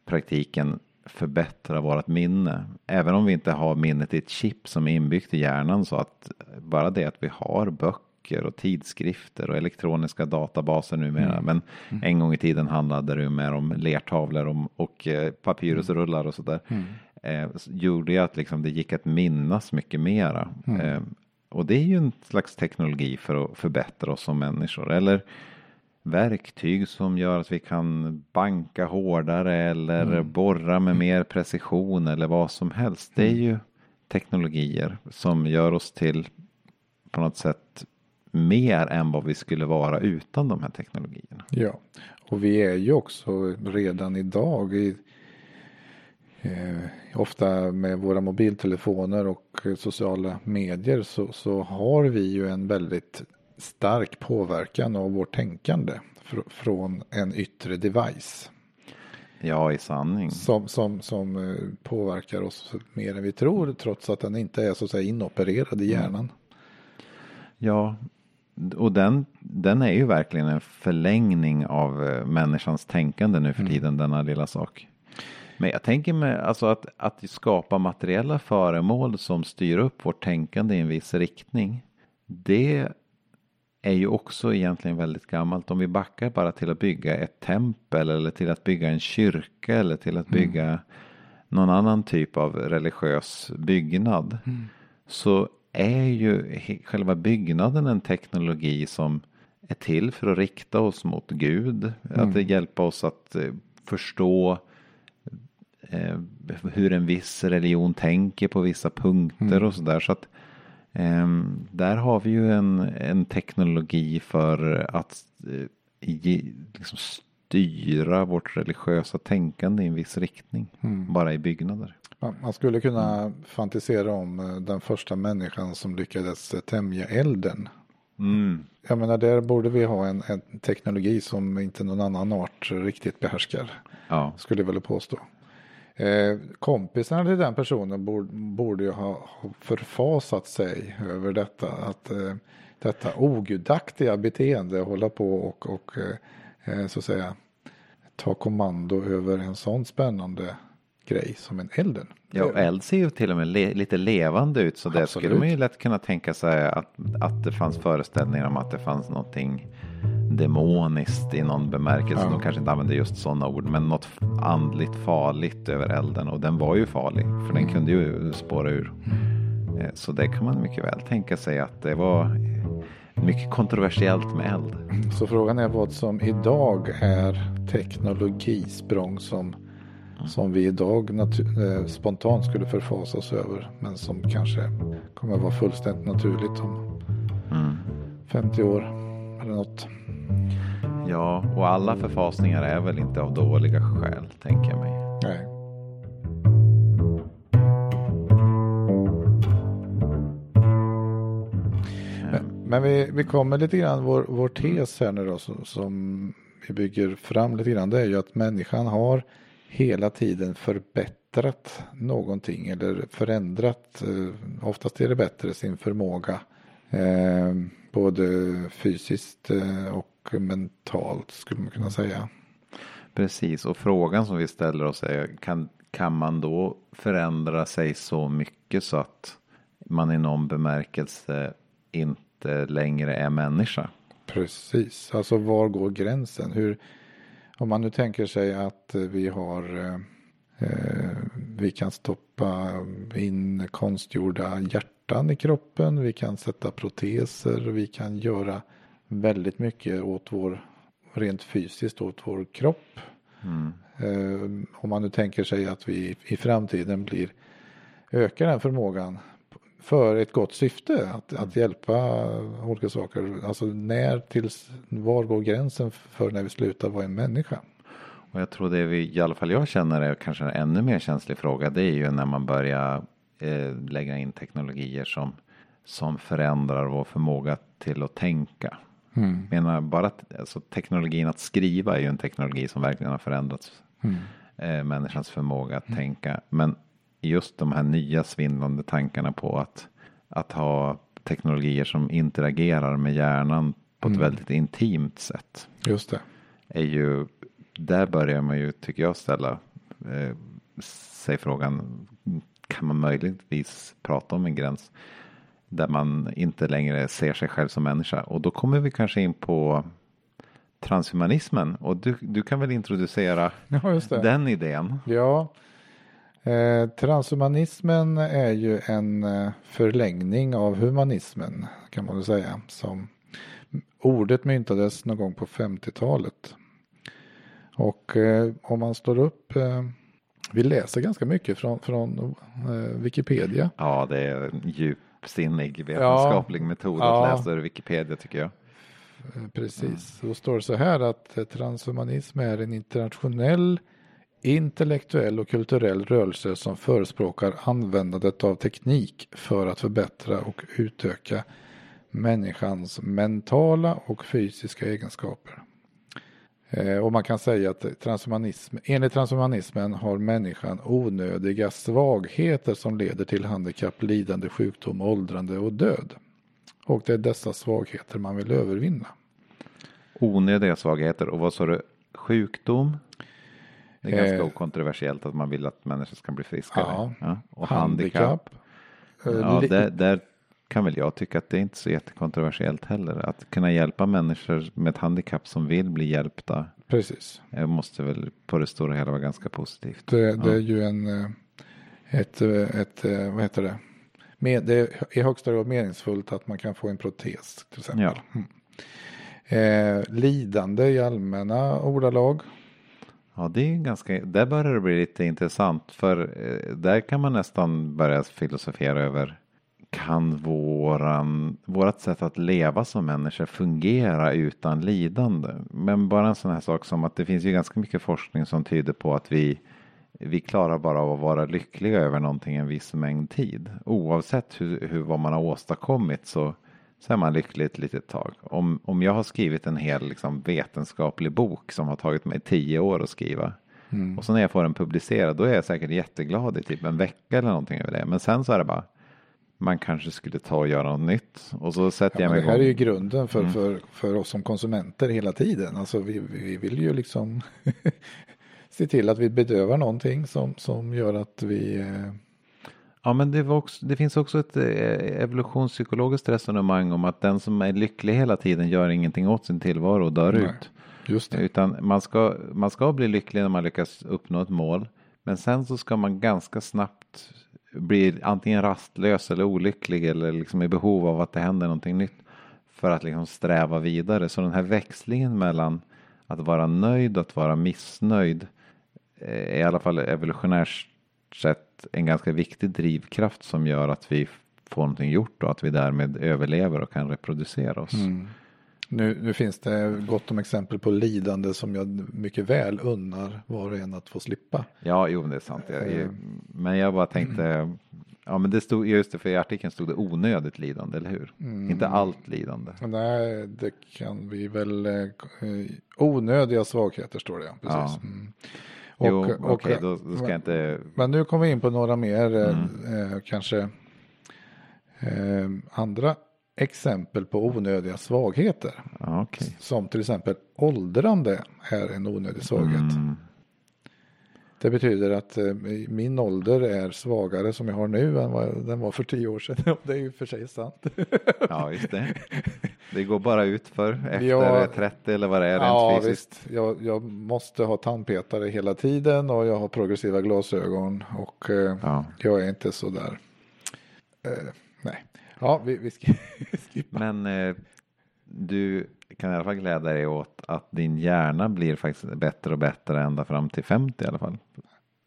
praktiken förbättra vårt minne. Även om vi inte har minnet i ett chip som är inbyggt i hjärnan så att bara det att vi har böcker och tidskrifter och elektroniska databaser numera. Mm. Men mm. en gång i tiden handlade det mer om lertavlor och, och eh, papyrusrullar och sådär. Mm. Eh, gjorde ju att liksom det gick att minnas mycket mera. Mm. Eh, och det är ju en slags teknologi för att förbättra oss som människor. Eller verktyg som gör att vi kan banka hårdare eller mm. borra med mer precision eller vad som helst. Det är mm. ju teknologier som gör oss till på något sätt mer än vad vi skulle vara utan de här teknologierna. Ja, och vi är ju också redan idag i eh, ofta med våra mobiltelefoner och sociala medier så, så har vi ju en väldigt stark påverkan av vårt tänkande fr från en yttre device. Ja, i sanning. Som, som, som eh, påverkar oss mer än vi tror trots att den inte är så att säga inopererad i mm. hjärnan. Ja, och den, den är ju verkligen en förlängning av eh, människans tänkande nu för mm. tiden, denna lilla sak. Men jag tänker mig alltså att, att skapa materiella föremål som styr upp vårt tänkande i en viss riktning. Det är ju också egentligen väldigt gammalt. Om vi backar bara till att bygga ett tempel eller till att bygga en kyrka eller till att mm. bygga mm. någon annan typ av religiös byggnad. Mm. Så är ju själva byggnaden en teknologi som är till för att rikta oss mot Gud. Mm. Att hjälpa oss att eh, förstå eh, hur en viss religion tänker på vissa punkter mm. och sådär. Så att där har vi ju en, en teknologi för att eh, ge, liksom styra vårt religiösa tänkande i en viss riktning. Mm. Bara i byggnader. Man skulle kunna fantisera om eh, den första människan som lyckades tämja elden. Mm. Jag menar, där borde vi ha en, en, teknologi som inte någon annan art riktigt behärskar. Ja. Skulle jag vilja påstå. Eh, kompisarna till den personen borde, borde ju ha, ha förfasat sig över detta. Att eh, detta ogudaktiga beteende hålla på och, och eh, så att säga ta kommando över en sån spännande grej som en elden. Ja, eld ser ju till och med le lite levande ut så Absolut. det skulle man ju lätt kunna tänka sig att, att det fanns föreställningar om att det fanns någonting demoniskt i någon bemärkelse. Ja. De kanske inte använde just sådana ord, men något andligt farligt över elden. Och den var ju farlig, för den kunde ju spåra ur. Mm. Eh, så det kan man mycket väl tänka sig att det var mycket kontroversiellt med eld. Så frågan är vad som idag är teknologisprång som, som vi idag eh, spontant skulle förfasa oss över. Men som kanske kommer att vara fullständigt naturligt om mm. 50 år eller något. Ja, och alla förfasningar är väl inte av dåliga skäl, tänker jag mig. Nej. Men, men vi, vi kommer lite grann, vår, vår tes här nu då som, som vi bygger fram lite grann, det är ju att människan har hela tiden förbättrat någonting eller förändrat, eh, oftast är det bättre, sin förmåga. Eh, både fysiskt eh, och mentalt skulle man kunna säga. Precis, och frågan som vi ställer oss är kan, kan man då förändra sig så mycket så att man i någon bemärkelse inte längre är människa? Precis, alltså var går gränsen? Hur, om man nu tänker sig att vi har eh, eh, vi kan stoppa in konstgjorda hjärtan i kroppen, vi kan sätta proteser, vi kan göra väldigt mycket åt vår, rent fysiskt åt vår kropp. Mm. Eh, om man nu tänker sig att vi i framtiden blir, ökar den förmågan för ett gott syfte, att, att hjälpa olika saker. Alltså när tills, var går gränsen för när vi slutar vara en människa? Och jag tror det vi, i alla fall jag känner är kanske en ännu mer känslig fråga. Det är ju när man börjar eh, lägga in teknologier som, som förändrar vår förmåga till att tänka. Mm. menar bara att alltså, teknologin att skriva är ju en teknologi som verkligen har förändrats. Mm. Eh, människans förmåga att tänka. Men just de här nya svindlande tankarna på att, att ha teknologier som interagerar med hjärnan på ett Mm. väldigt intimt sätt. Just det. Är ju, där börjar man ju, tycker jag, ställa eh, sig frågan, kan man möjligtvis prata om en gräns där man inte längre ser sig själv som människa? Och då kommer vi kanske in på transhumanismen. Och du, du kan väl introducera Ja, den idén? Ja, eh, transhumanismen är ju en eh, förlängning av humanismen kan man väl säga. Som ordet myntades någon gång på 50-talet. Och eh, om man slår upp, eh, vi läser ganska mycket från, från eh, Wikipedia. Ja, det är en djupsinnig vetenskaplig metod Ja. att läsa ur Wikipedia tycker jag. Eh, Precis, då står det så här att eh, transhumanism är en internationell intellektuell och kulturell rörelse som förespråkar användandet av teknik för att förbättra och utöka människans mentala och fysiska egenskaper. Eh, Och man kan säga att transhumanism, enligt transhumanismen har människan onödiga svagheter som leder till handikapp, lidande, sjukdom, åldrande och död. Och det är dessa svagheter man vill övervinna. Onödiga svagheter och vad sa du? Sjukdom? Det är ganska Eh. okontroversiellt att man vill att människor ska bli friskare. Ja. Och handikapp. Eh, Ja, där, där kan väl jag tycka att det är inte så jättekontroversiellt heller. Att kunna hjälpa människor med ett handikapp som vill bli hjälpta Precis. eh, måste väl på det stora hela vara ganska positivt. Det, det är ju en, eh, ett, eh, ett, vad heter det? Med, det är i högsta grad meningsfullt att man kan få en protes till exempel. Ja. Mm. Eh, lidande i allmänna ordalag. Ja, det är ganska, där börjar det bli lite intressant för där kan man nästan börja filosofera över kan våran, vårat sätt att leva som människor fungera utan lidande? Men bara en sån här sak som att det finns ju ganska mycket forskning som tyder på att vi, vi klarar bara av att vara lyckliga över någonting en viss mängd tid. Oavsett hur, hur vad man har åstadkommit så, så är man lycklig ett litet tag. Om, om jag har skrivit en hel liksom, vetenskaplig bok som har tagit mig tio år att skriva och så när jag får den publicerad då är jag säkert jätteglad i typ en vecka eller någonting över det. Men sen så är det bara man kanske skulle ta och göra något nytt och så sätter Ja, jag mig det här är ju grunden för, för, för oss som konsumenter hela tiden. Alltså vi, vi vill ju liksom se till att vi bedövar någonting som, som gör att vi eh, Ja, men det, var också, det finns också ett eh, evolutionspsykologiskt resonemang om att den som är lycklig hela tiden gör ingenting åt sin tillvaro och dör Nej. ut. Just det. Utan man ska, man ska bli lycklig när man lyckas uppnå ett mål. Men sen så ska man ganska snabbt blir antingen rastlös eller olycklig eller liksom i behov av att det händer någonting nytt. För att liksom sträva vidare. Så den här växlingen mellan att vara nöjd och att vara missnöjd eh, är i alla fall evolutionärt sett en ganska viktig drivkraft som gör att vi får någonting gjort och att vi därmed överlever och kan reproducera oss. Mm. Nu, nu finns det gott om exempel på lidande som jag mycket väl unnar var och en att få slippa. Ja, jo, det är sant. Jag, Eh. jag, men jag bara tänkte, ja men det stod, just det, för i artikeln stod det onödigt lidande, eller hur? Mm. Inte allt lidande. Nej, det kan vi väl. Eh, onödiga svagheter står det. Precis. Ja. Mm. jo, Och- okej, och- då, då ska jag inte, Men nu kommer vi in på några mer eh, Mm. eh, kanske eh, andra exempel på onödiga svagheter. okej. Som till exempel åldrande är en onödig svaghet. Mm, Det betyder att eh, min ålder är svagare som jag har nu än vad den var för tio år sedan. Det är ju för sig sant. ja, just det. Det går bara ut för efter Ja. 30 eller vad det är rent Ja, fysiskt. visst. Jag, jag måste ha tandpetare hela tiden och jag har progressiva glasögon och eh, Ja. jag är inte så där. Eh, ja, vi, vi ska skippa. Men eh, du kan i alla fall glädja dig åt att din hjärna blir faktiskt bättre och bättre ända fram till 50 i alla fall.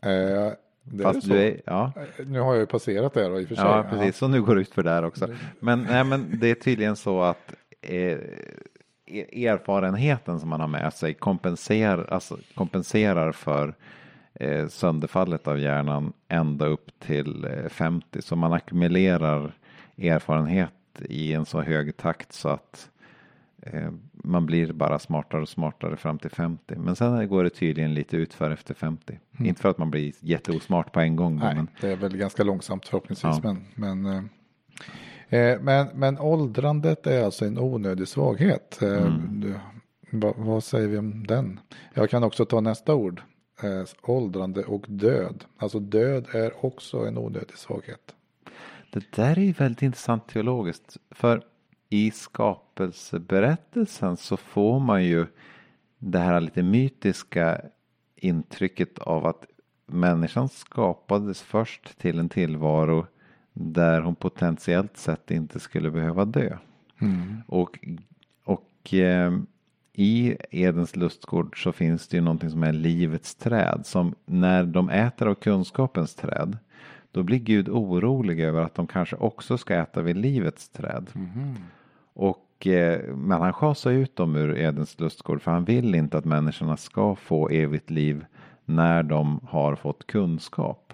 Eh, det är Fast så. du är, ja, Eh, Nu har jag ju passerat det då i och för sig. ja, precis. Så nu går det ut för där också. Men, nej, men det är tydligen så att eh, e- erfarenheten som man har med sig kompenserar, alltså, kompenserar för eh, sönderfallet av hjärnan ända upp till eh, 50. Så man ackumulerar erfarenhet i en så hög takt så att eh, man blir bara smartare och smartare fram till 50. Men sen går det tydligen lite utför efter 50. Inte för att man blir jätteosmart på en gång. Nej, Men, det är väl ganska långsamt förhoppningsvis. Ja. Men, men, eh, eh, men, men åldrandet är alltså en onödig svaghet. Eh, Mm. du, vad, vad säger vi om den? Jag kan också ta nästa ord. Eh, åldrande och död. Alltså död är också en onödig svaghet. Det där är ju väldigt intressant teologiskt. För i skapelseberättelsen så får man ju det här lite mytiska intrycket av att människan skapades först till en tillvaro där hon potentiellt sett inte skulle behöva dö. Och, och eh, i Edens lustgård så finns det ju någonting som är livets träd. Som när de äter av kunskapens träd. Då blir Gud orolig över att de kanske också ska äta vid livets träd. Och, eh, men han schasar ut dem ur Edens lustgård. För han vill inte att människorna ska få evigt liv när de har fått kunskap.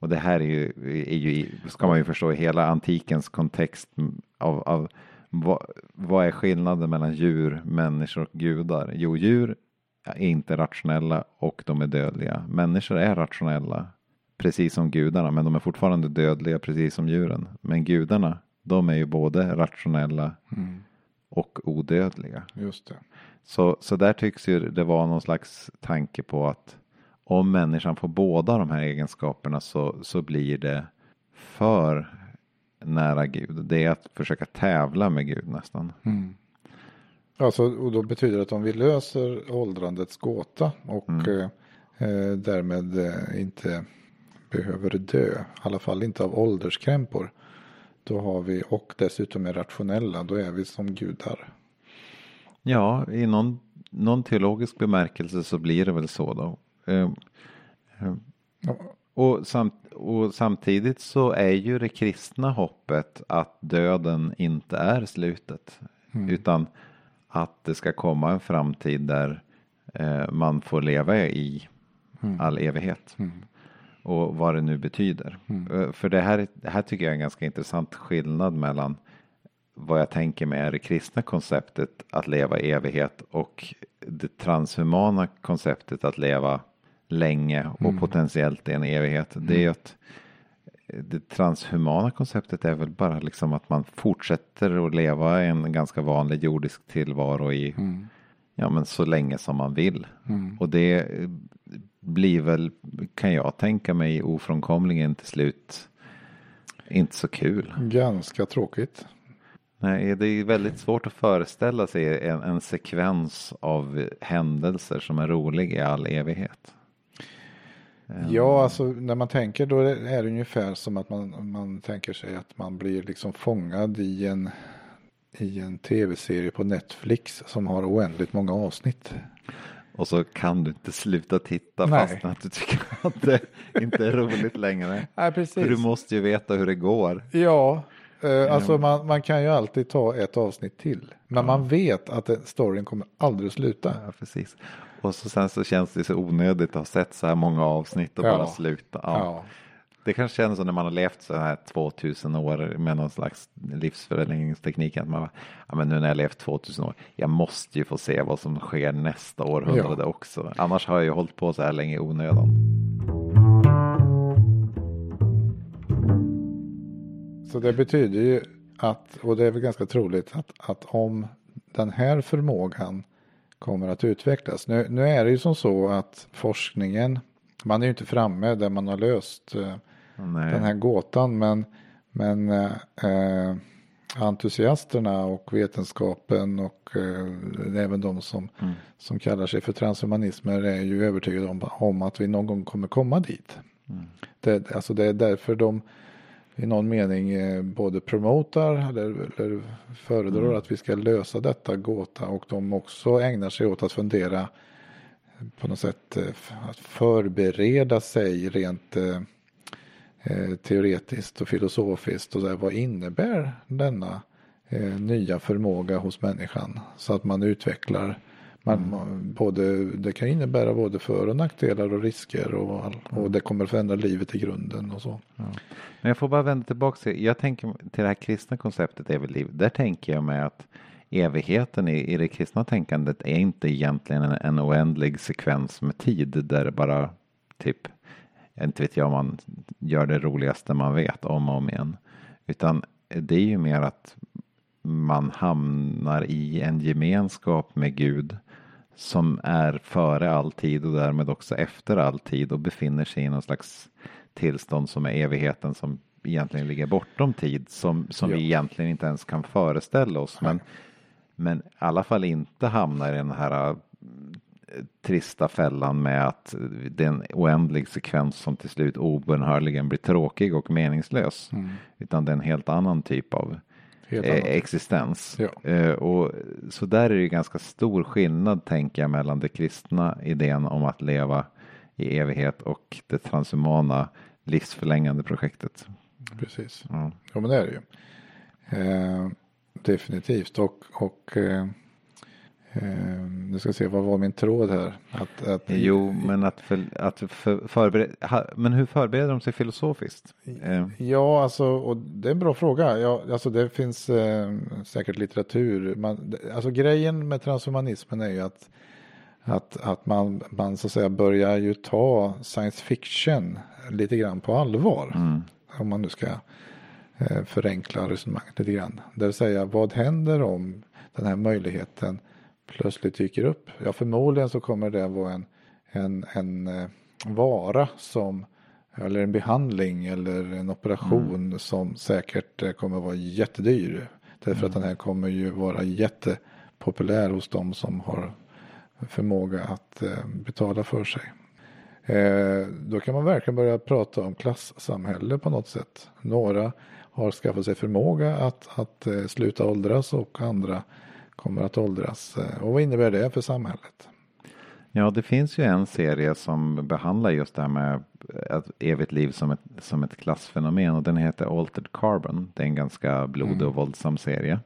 Och det här är ju, är ju ska man ju förstå i hela antikens kontext av, av vad, vad är skillnaden mellan djur, människor och gudar? Jo, djur är inte rationella och de är dödliga. Människor är rationella, precis som gudarna, men de är fortfarande dödliga, precis som djuren. Men gudarna, de är ju både rationella och odödliga. Just det. Så, så där tycks ju det vara någon slags tanke på att om människan får båda de här egenskaperna så, så blir det för nära Gud. Det är att försöka tävla med Gud nästan. Alltså, och då betyder det att om vi löser åldrandets gåta och eh, eh, därmed eh, inte behöver dö, i alla fall inte av ålderskrämpor, då har vi och dessutom är rationella, då är vi som gudar. Ja, i någon, någon teologisk bemärkelse så blir det väl så då. Eh, eh, Ja. Och, samt, och samtidigt så är ju det kristna hoppet att döden inte är slutet. Utan att det ska komma en framtid där eh, man får leva i all evighet. Och vad det nu betyder. Eh, För det här, det här tycker jag är en ganska intressant skillnad mellan vad jag tänker mig är det kristna konceptet att leva i evighet och det transhumana konceptet att leva länge och potentiellt i en evighet. Det är ju att det transhumana konceptet är väl bara liksom att man fortsätter att leva en ganska vanlig jordisk tillvaro i ja men så länge som man vill. Och det blir väl, kan jag tänka mig, ofrånkomligen till slut inte så kul. Ganska tråkigt. Nej, det är väldigt svårt att föreställa sig en, en sekvens av händelser som är rolig i all evighet. Ja, alltså när man tänker då är det ungefär som att man, man tänker sig att man blir liksom fångad i en, i en tv-serie på Netflix som har oändligt många avsnitt. Och så kan du inte sluta titta Nej. fast att du tycker att det inte är roligt längre. Nej, precis. För du måste ju veta hur det går. Ja, eh, alltså man, man kan ju alltid ta ett avsnitt till. Men man vet att storyn kommer aldrig att sluta. Ja, precis. Och så sen så känns det så onödigt att ha sett så här många avsnitt och Ja. bara sluta. Ja. Det kanske känns som när man har levt så här 2000 år med någon slags livsförlängningsteknik. Att man bara, ja men nu när jag levt 2000 år, jag måste ju få se vad som sker nästa århundrade Ja. också. Annars har jag ju hållit på så här länge i onödan. Så det betyder ju att, och det är väl ganska troligt, att, att om den här förmågan kommer att utvecklas. Nu, nu är det ju som så att forskningen, man är ju inte framme där man har löst eh, Nej. den här gåtan, men, men eh, eh, entusiasterna och vetenskapen och eh, även de som, Mm. som kallar sig för transhumanister är ju övertygade om, om att vi någon gång kommer komma dit. Mm. Det, alltså det är därför de i någon mening eh, både promotar eller, eller föredrar Mm. att vi ska lösa detta gåta och de också ägnar sig åt att fundera på något sätt eh, att förbereda sig rent eh, teoretiskt och filosofiskt och så här, vad innebär denna eh, nya förmåga hos människan så att man utvecklar man, man- både, det kan innebära både för och nackdelar och risker och, all, och det kommer förändra livet i grunden och så. Men jag får bara vända tillbaka till, jag tänker till det här kristna konceptet evigt liv. Där tänker jag mig att evigheten i, i det kristna tänkandet är inte egentligen en, en oändlig sekvens med tid där det bara typ, inte vet jag om man gör det roligaste man vet om och om igen. Utan det är ju mer att man hamnar i en gemenskap med Gud som är före all tid och därmed också efter all tid och befinner sig i någon slags tillstånd som är evigheten som egentligen ligger bortom tid som, som Ja. vi egentligen inte ens kan föreställa oss. Men, men i alla fall inte hamnar i den här trista fällan med att det är en oändlig sekvens som till slut obönhörligen blir tråkig och meningslös. Utan det är en helt annan typ av eh, existens. Ja. Eh, och, så där är det ganska stor skillnad tänker jag mellan det kristna idén om att leva i evighet och det transhumana livsförlängande projektet. Precis. Ja. Ja men det är det ju. Eh, definitivt och, och eh, nu ska se vad var min tråd här. Att, att, Jo, men att, för, att för, förbereda, men hur förbereder de sig filosofiskt? Eh, Ja, alltså, och det är en bra fråga. Ja, alltså det finns eh, säkert litteratur. Man, alltså grejen med transhumanismen är ju att, att, att man, man så att säga börjar ju ta science fiction lite grann på allvar. mm, Om man nu ska eh, förenkla resonemanget lite grann. Det vill säga, vad händer om den här möjligheten plötsligt dyker upp? Ja, förmodligen så kommer det vara en, en, en eh, vara som eller en behandling eller en operation som säkert eh, kommer vara jättedyr. Därför att den här kommer ju vara jättepopulär hos de som har förmåga att eh, betala för sig. Då kan man verkligen börja prata om klassamhälle på något sätt. Några har skaffat sig förmåga att, att sluta åldras och andra kommer att åldras. Eh, och vad innebär det för samhället? Ja, det finns ju en serie som behandlar just det här med ett evigt liv som ett, som ett klassfenomen och den heter Altered Carbon. Det är en ganska blodig och våldsam serie.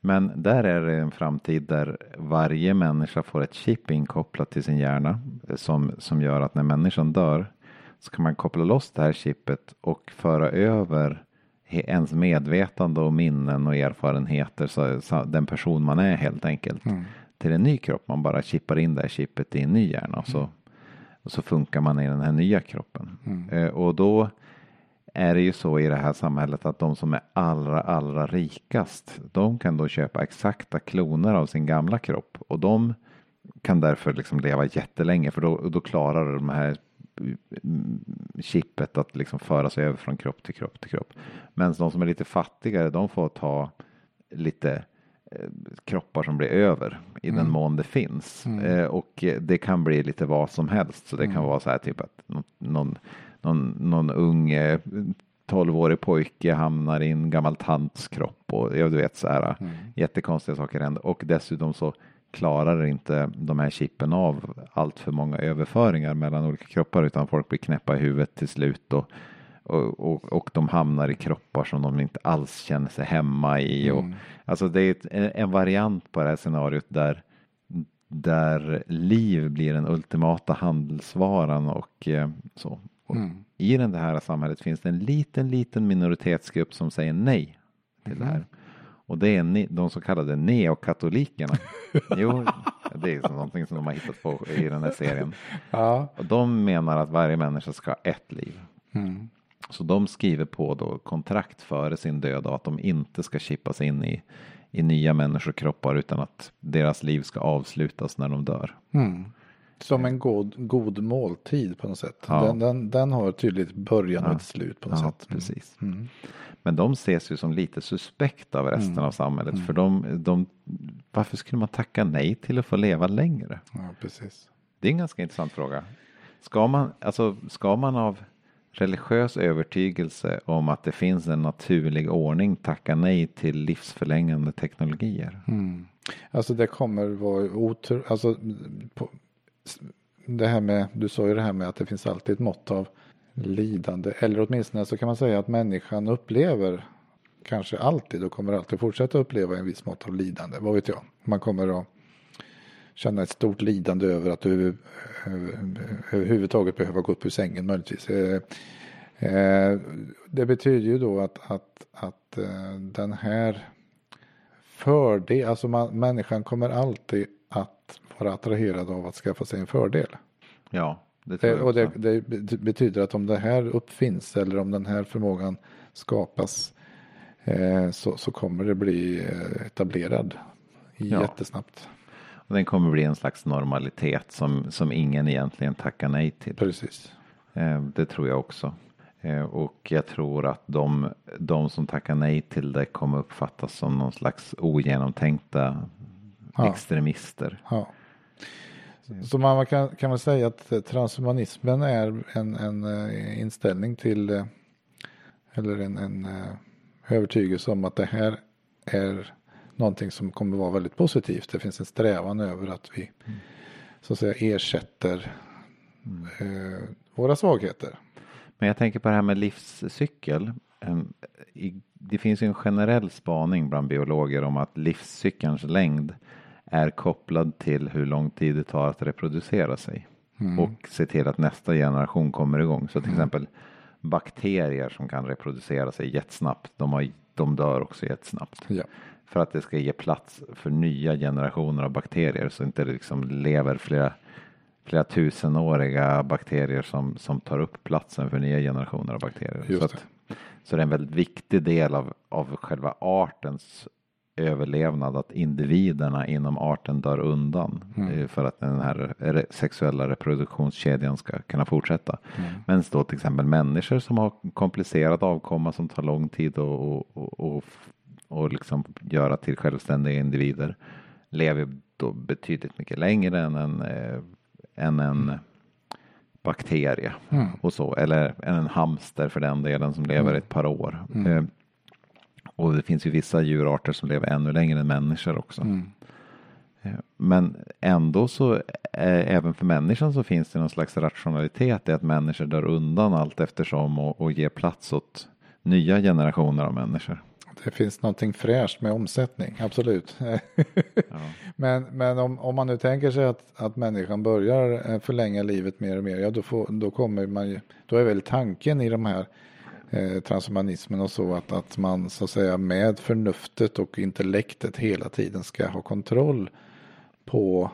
Men där är det en framtid där varje människa får ett chip inkopplat till sin hjärna som, som gör att när människan dör så kan man koppla loss det här chippet och föra över ens medvetande och minnen och erfarenheter, så, så den person man är helt enkelt, till en ny kropp. Man bara chippar in det här chippet i en ny hjärna och så, och så funkar man i den här nya kroppen. Eh, och då är det ju så i det här samhället att de som är allra, allra rikast, de kan då köpa exakta kloner av sin gamla kropp och de kan därför liksom leva jättelänge för då, då klarar de här mm, chippet att liksom föra sig över från kropp till kropp till kropp. Men de som är lite fattigare, de får ta lite eh, kroppar som blir över i den mån det finns. Eh, och eh, det kan bli lite vad som helst. Så det kan vara så här typ att nå- någon, någon, någon ung eh, 12-årig pojke hamnar i en gammal tants kropp och ja, du vet så här jättekonstiga saker händer. Och dessutom så klarar inte de här chippen av allt för många överföringar mellan olika kroppar utan folk blir knäppa i huvudet till slut och, och, och, och de hamnar i kroppar som de inte alls känner sig hemma i. Och, Alltså det är ett, en variant på det här scenariot där, där liv blir den ultimata handelsvaran och eh, så. Och I det här samhället finns det en liten, liten minoritetsgrupp som säger nej till det här. Och det är de så kallade neokatolikerna. jo, det är någonting som de har hittat på i den här serien. Ja, Och de menar att varje människa ska ha ett liv. Mm. Så de skriver på då kontrakt före sin död och att de inte ska chippas in i, i nya människokroppar utan att deras liv ska avslutas när de dör. Mm. Som en god, god måltid på något sätt. Ja. Den, den, den har tydligt början och Ja. ett slut på något Ja, sätt. Mm. precis. Mm. Men de ses ju som lite suspekta av resten Mm. av samhället. För de, de, varför skulle man tacka nej till att få leva längre? Ja, precis. Det är en ganska intressant fråga. Ska man, alltså, ska man av religiös övertygelse om att det finns en naturlig ordning tacka nej till livsförlängande teknologier? Mm. Alltså det kommer vara otro... Alltså, på, det här med, du sa ju det här med att det finns alltid ett mått av lidande. Eller åtminstone så kan man säga att människan upplever kanske alltid och kommer alltid fortsätta uppleva en viss mått av lidande. Vad vet jag? Man kommer att känna ett stort lidande över att över, över, överhuvudtaget behöva gå upp ur sängen möjligtvis. Eh, eh, det betyder ju då att, att, att eh, den här fördel, alltså man, människan kommer alltid att vara attraherad av att skaffa sig en fördel. Ja, det jag och det, det betyder att om det här uppfinns eller om den här förmågan skapas eh, så, så kommer det bli eh, etablerad Ja. jättesnabbt. Och den kommer bli en slags normalitet som, som ingen egentligen tackar nej till. Precis. Eh, det tror jag också. Eh, och jag tror att de, de som tackar nej till det kommer uppfattas som någon slags ogenomtänkta Ja. extremister. Ja. Så man kan, kan väl säga att transhumanismen är en, en eh, inställning till eh, eller en, en eh, övertygelse om att det här är någonting som kommer vara väldigt positivt. Det finns en strävan över att vi så att säga ersätter eh, våra svagheter. Men jag tänker på det här med livscykel. I- Det finns ju en generell spaning bland biologer om att livscykelns längd är kopplad till hur lång tid det tar att reproducera sig. Och se till att nästa generation kommer igång. Så till exempel bakterier som kan reproducera sig jättesnabbt, de, har, de dör också jättesnabbt. Ja. För att det ska ge plats för nya generationer av bakterier så inte det liksom lever flera, flera tusenåriga bakterier som, som tar upp platsen för nya generationer av bakterier. Just så, att, så det är en väldigt viktig del av, av själva artens överlevnad att individerna inom arten dör undan eh, för att den här sexuella reproduktionskedjan ska kunna fortsätta. Men då till exempel människor som har komplicerad avkomma som tar lång tid och, och, och, och, liksom göra till självständiga individer lever då betydligt mycket längre än en, eh, än en bakterie och så, eller än en hamster för den delen som lever ett par år. Eh, och det finns ju vissa djurarter som lever ännu längre än människor också. Eh, Men ändå så, eh, även för människan så finns det någon slags rationalitet i att människor dör undan allt eftersom och, och ger plats åt nya generationer av människor. Det finns någonting fräscht med omsättning, absolut. Men, men om, om man nu tänker sig att, att människan börjar eh, förlänga livet mer och mer, ja då, får, då kommer man ju, då är väl tanken i de här eh, transhumanismen och så att, att man så att säga med förnuftet och intellektet hela tiden ska ha kontroll på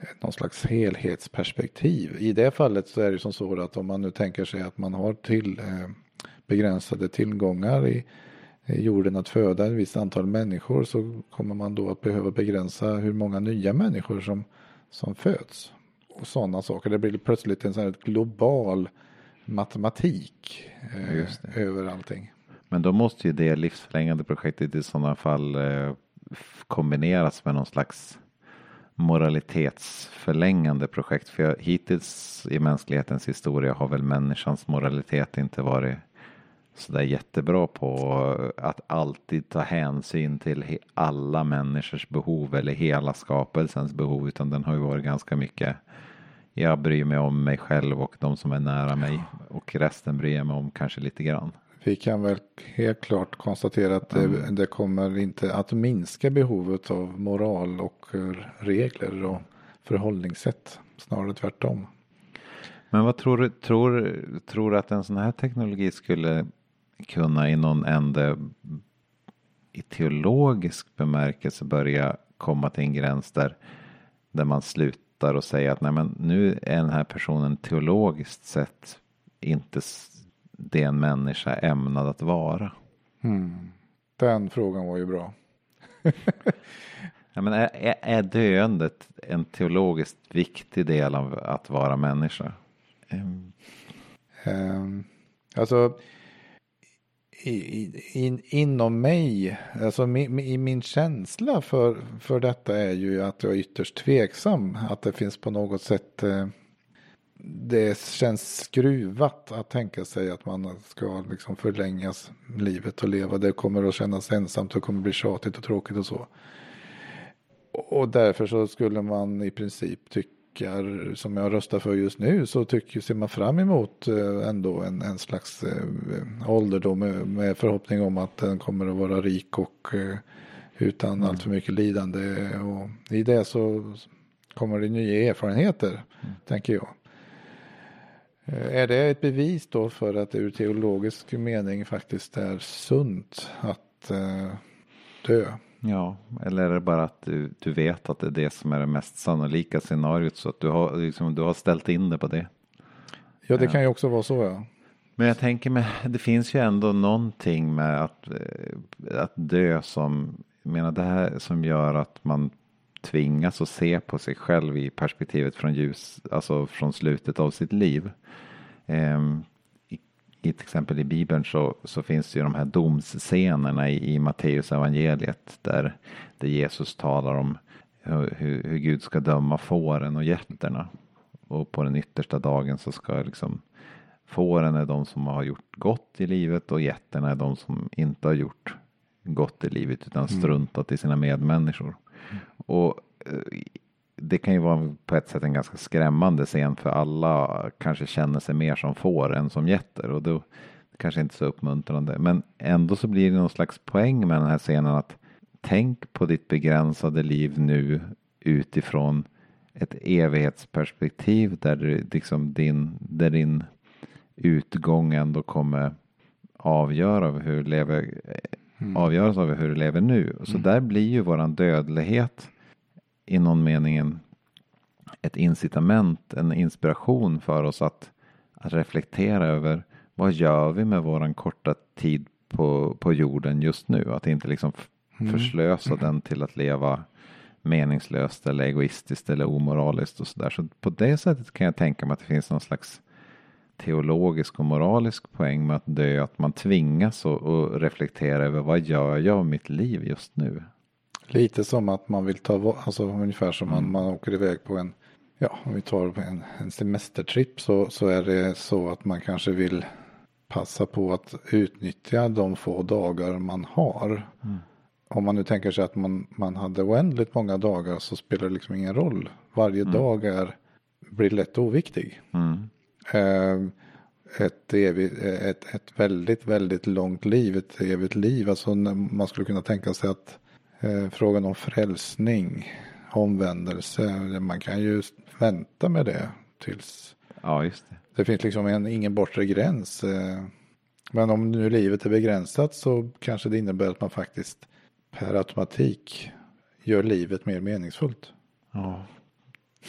eh, någon slags helhetsperspektiv. I det fallet så är det som så att om man nu tänker sig att man har till eh, begränsade tillgångar i, i jorden att föda ett visst antal människor så kommer man då att behöva begränsa hur många nya människor som, som föds. Och sådana saker. Det blir plötsligt en sån här global matematik eh, Just över allting. Men då måste ju det livsförlängande projektet i sådana fall eh, kombineras med någon slags moralitetsförlängande projekt. För jag, hittills i mänsklighetens historia har väl människans moralitet inte varit sådär jättebra på att alltid ta hänsyn till alla människors behov eller hela skapelsens behov. Utan den har ju varit ganska mycket jag bryr mig om mig själv och de som är nära mig. Och resten bryr jag mig om kanske lite grann. Vi kan väl helt klart konstatera att det, det kommer inte att minska behovet av moral och regler och förhållningssätt. Snarare tvärtom. Men vad tror du, tror, tror att en sån här teknologi skulle kunna i någon ände i teologisk bemärkelse börja komma till en gräns där, där man slutar och säga att nej men nu är den här personen teologiskt sett inte det en människa är ämnad att vara. Den frågan var ju bra. Ja, men är, är, är döendet en teologiskt viktig del av att vara människa? Ehm, Um, alltså i, in, inom mig, alltså mi, i min känsla för, för detta är ju att jag är ytterst tveksam. Att det finns på något sätt, eh, det känns skruvat att tänka sig att man ska liksom förlängas livet och leva. Det kommer att kännas ensamt och kommer bli tjatigt och tråkigt och så. Och därför så skulle man i princip tycka som jag röstar för just nu så tycker, ser man fram emot eh, ändå en, en slags eh, ålderdom med, med förhoppning om att den kommer att vara rik och eh, utan mm. allt för mycket lidande. Och i det så kommer det nya erfarenheter, mm. tänker jag. Är det ett bevis då för att det ur teologisk mening faktiskt är sunt att dö? Ja, eller är det bara att du, du vet att det är det som är det mest sannolika scenariot så att du har, liksom, du har ställt in det på det? Ja, det kan ju också vara så ja. Men jag tänker mig, det finns ju ändå någonting med att, eh, att dö som, jag menar det här som gör att man tvingas att se på sig själv i perspektivet från ljus, alltså från slutet av sitt liv. Um, i till exempel i Bibeln så, så finns det ju de här domsscenerna i, i Matteus evangeliet där, där Jesus talar om hur, hur, Gud ska döma fåren och getterna. Och på den yttersta dagen så ska liksom fåren är de som har gjort gott i livet och getterna är de som inte har gjort gott i livet utan mm. struntat i sina medmänniskor. Mm. Och eh, det kan ju vara på ett sätt en ganska skrämmande scen för alla kanske känner sig mer som får än som getter och då kanske inte så uppmuntrande. Men ändå så blir det någon slags poäng med den här scenen att tänk på ditt begränsade liv nu utifrån ett evighetsperspektiv där, det, liksom din, där din utgång ändå kommer avgöra hur lever, mm. avgöras av hur du lever nu. Så mm. där blir ju våran dödlighet i någon mening ett incitament, en inspiration för oss att, att reflektera över vad gör vi med våran korta tid på, på jorden just nu? Att inte liksom mm. förslösa mm. den till att leva meningslöst eller egoistiskt eller omoraliskt och sådär. Så på det sättet kan jag tänka mig att det finns någon slags teologisk och moralisk poäng med att dö, att man tvingas att reflektera över vad gör jag av mitt liv just nu? Lite som att man vill ta, alltså ungefär som man, man åker iväg på en, ja om vi tar en, en semestertripp så, så är det så att man kanske vill passa på att utnyttja de få dagar man har. Mm. Om man nu tänker sig att man, man hade oändligt många dagar så spelar det liksom ingen roll. Varje mm. dag är, blir lätt oviktig. Mm. Eh, ett, evigt, ett, ett väldigt, väldigt långt liv, ett evigt liv. Alltså man skulle kunna tänka sig att eh, frågan om frälsning, omvändelse. Man kan ju vänta med det tills ja, just det. det finns liksom en, ingen bortre gräns. Eh, men om nu livet är begränsat så kanske det innebär att man faktiskt per automatik gör livet mer meningsfullt. Ja,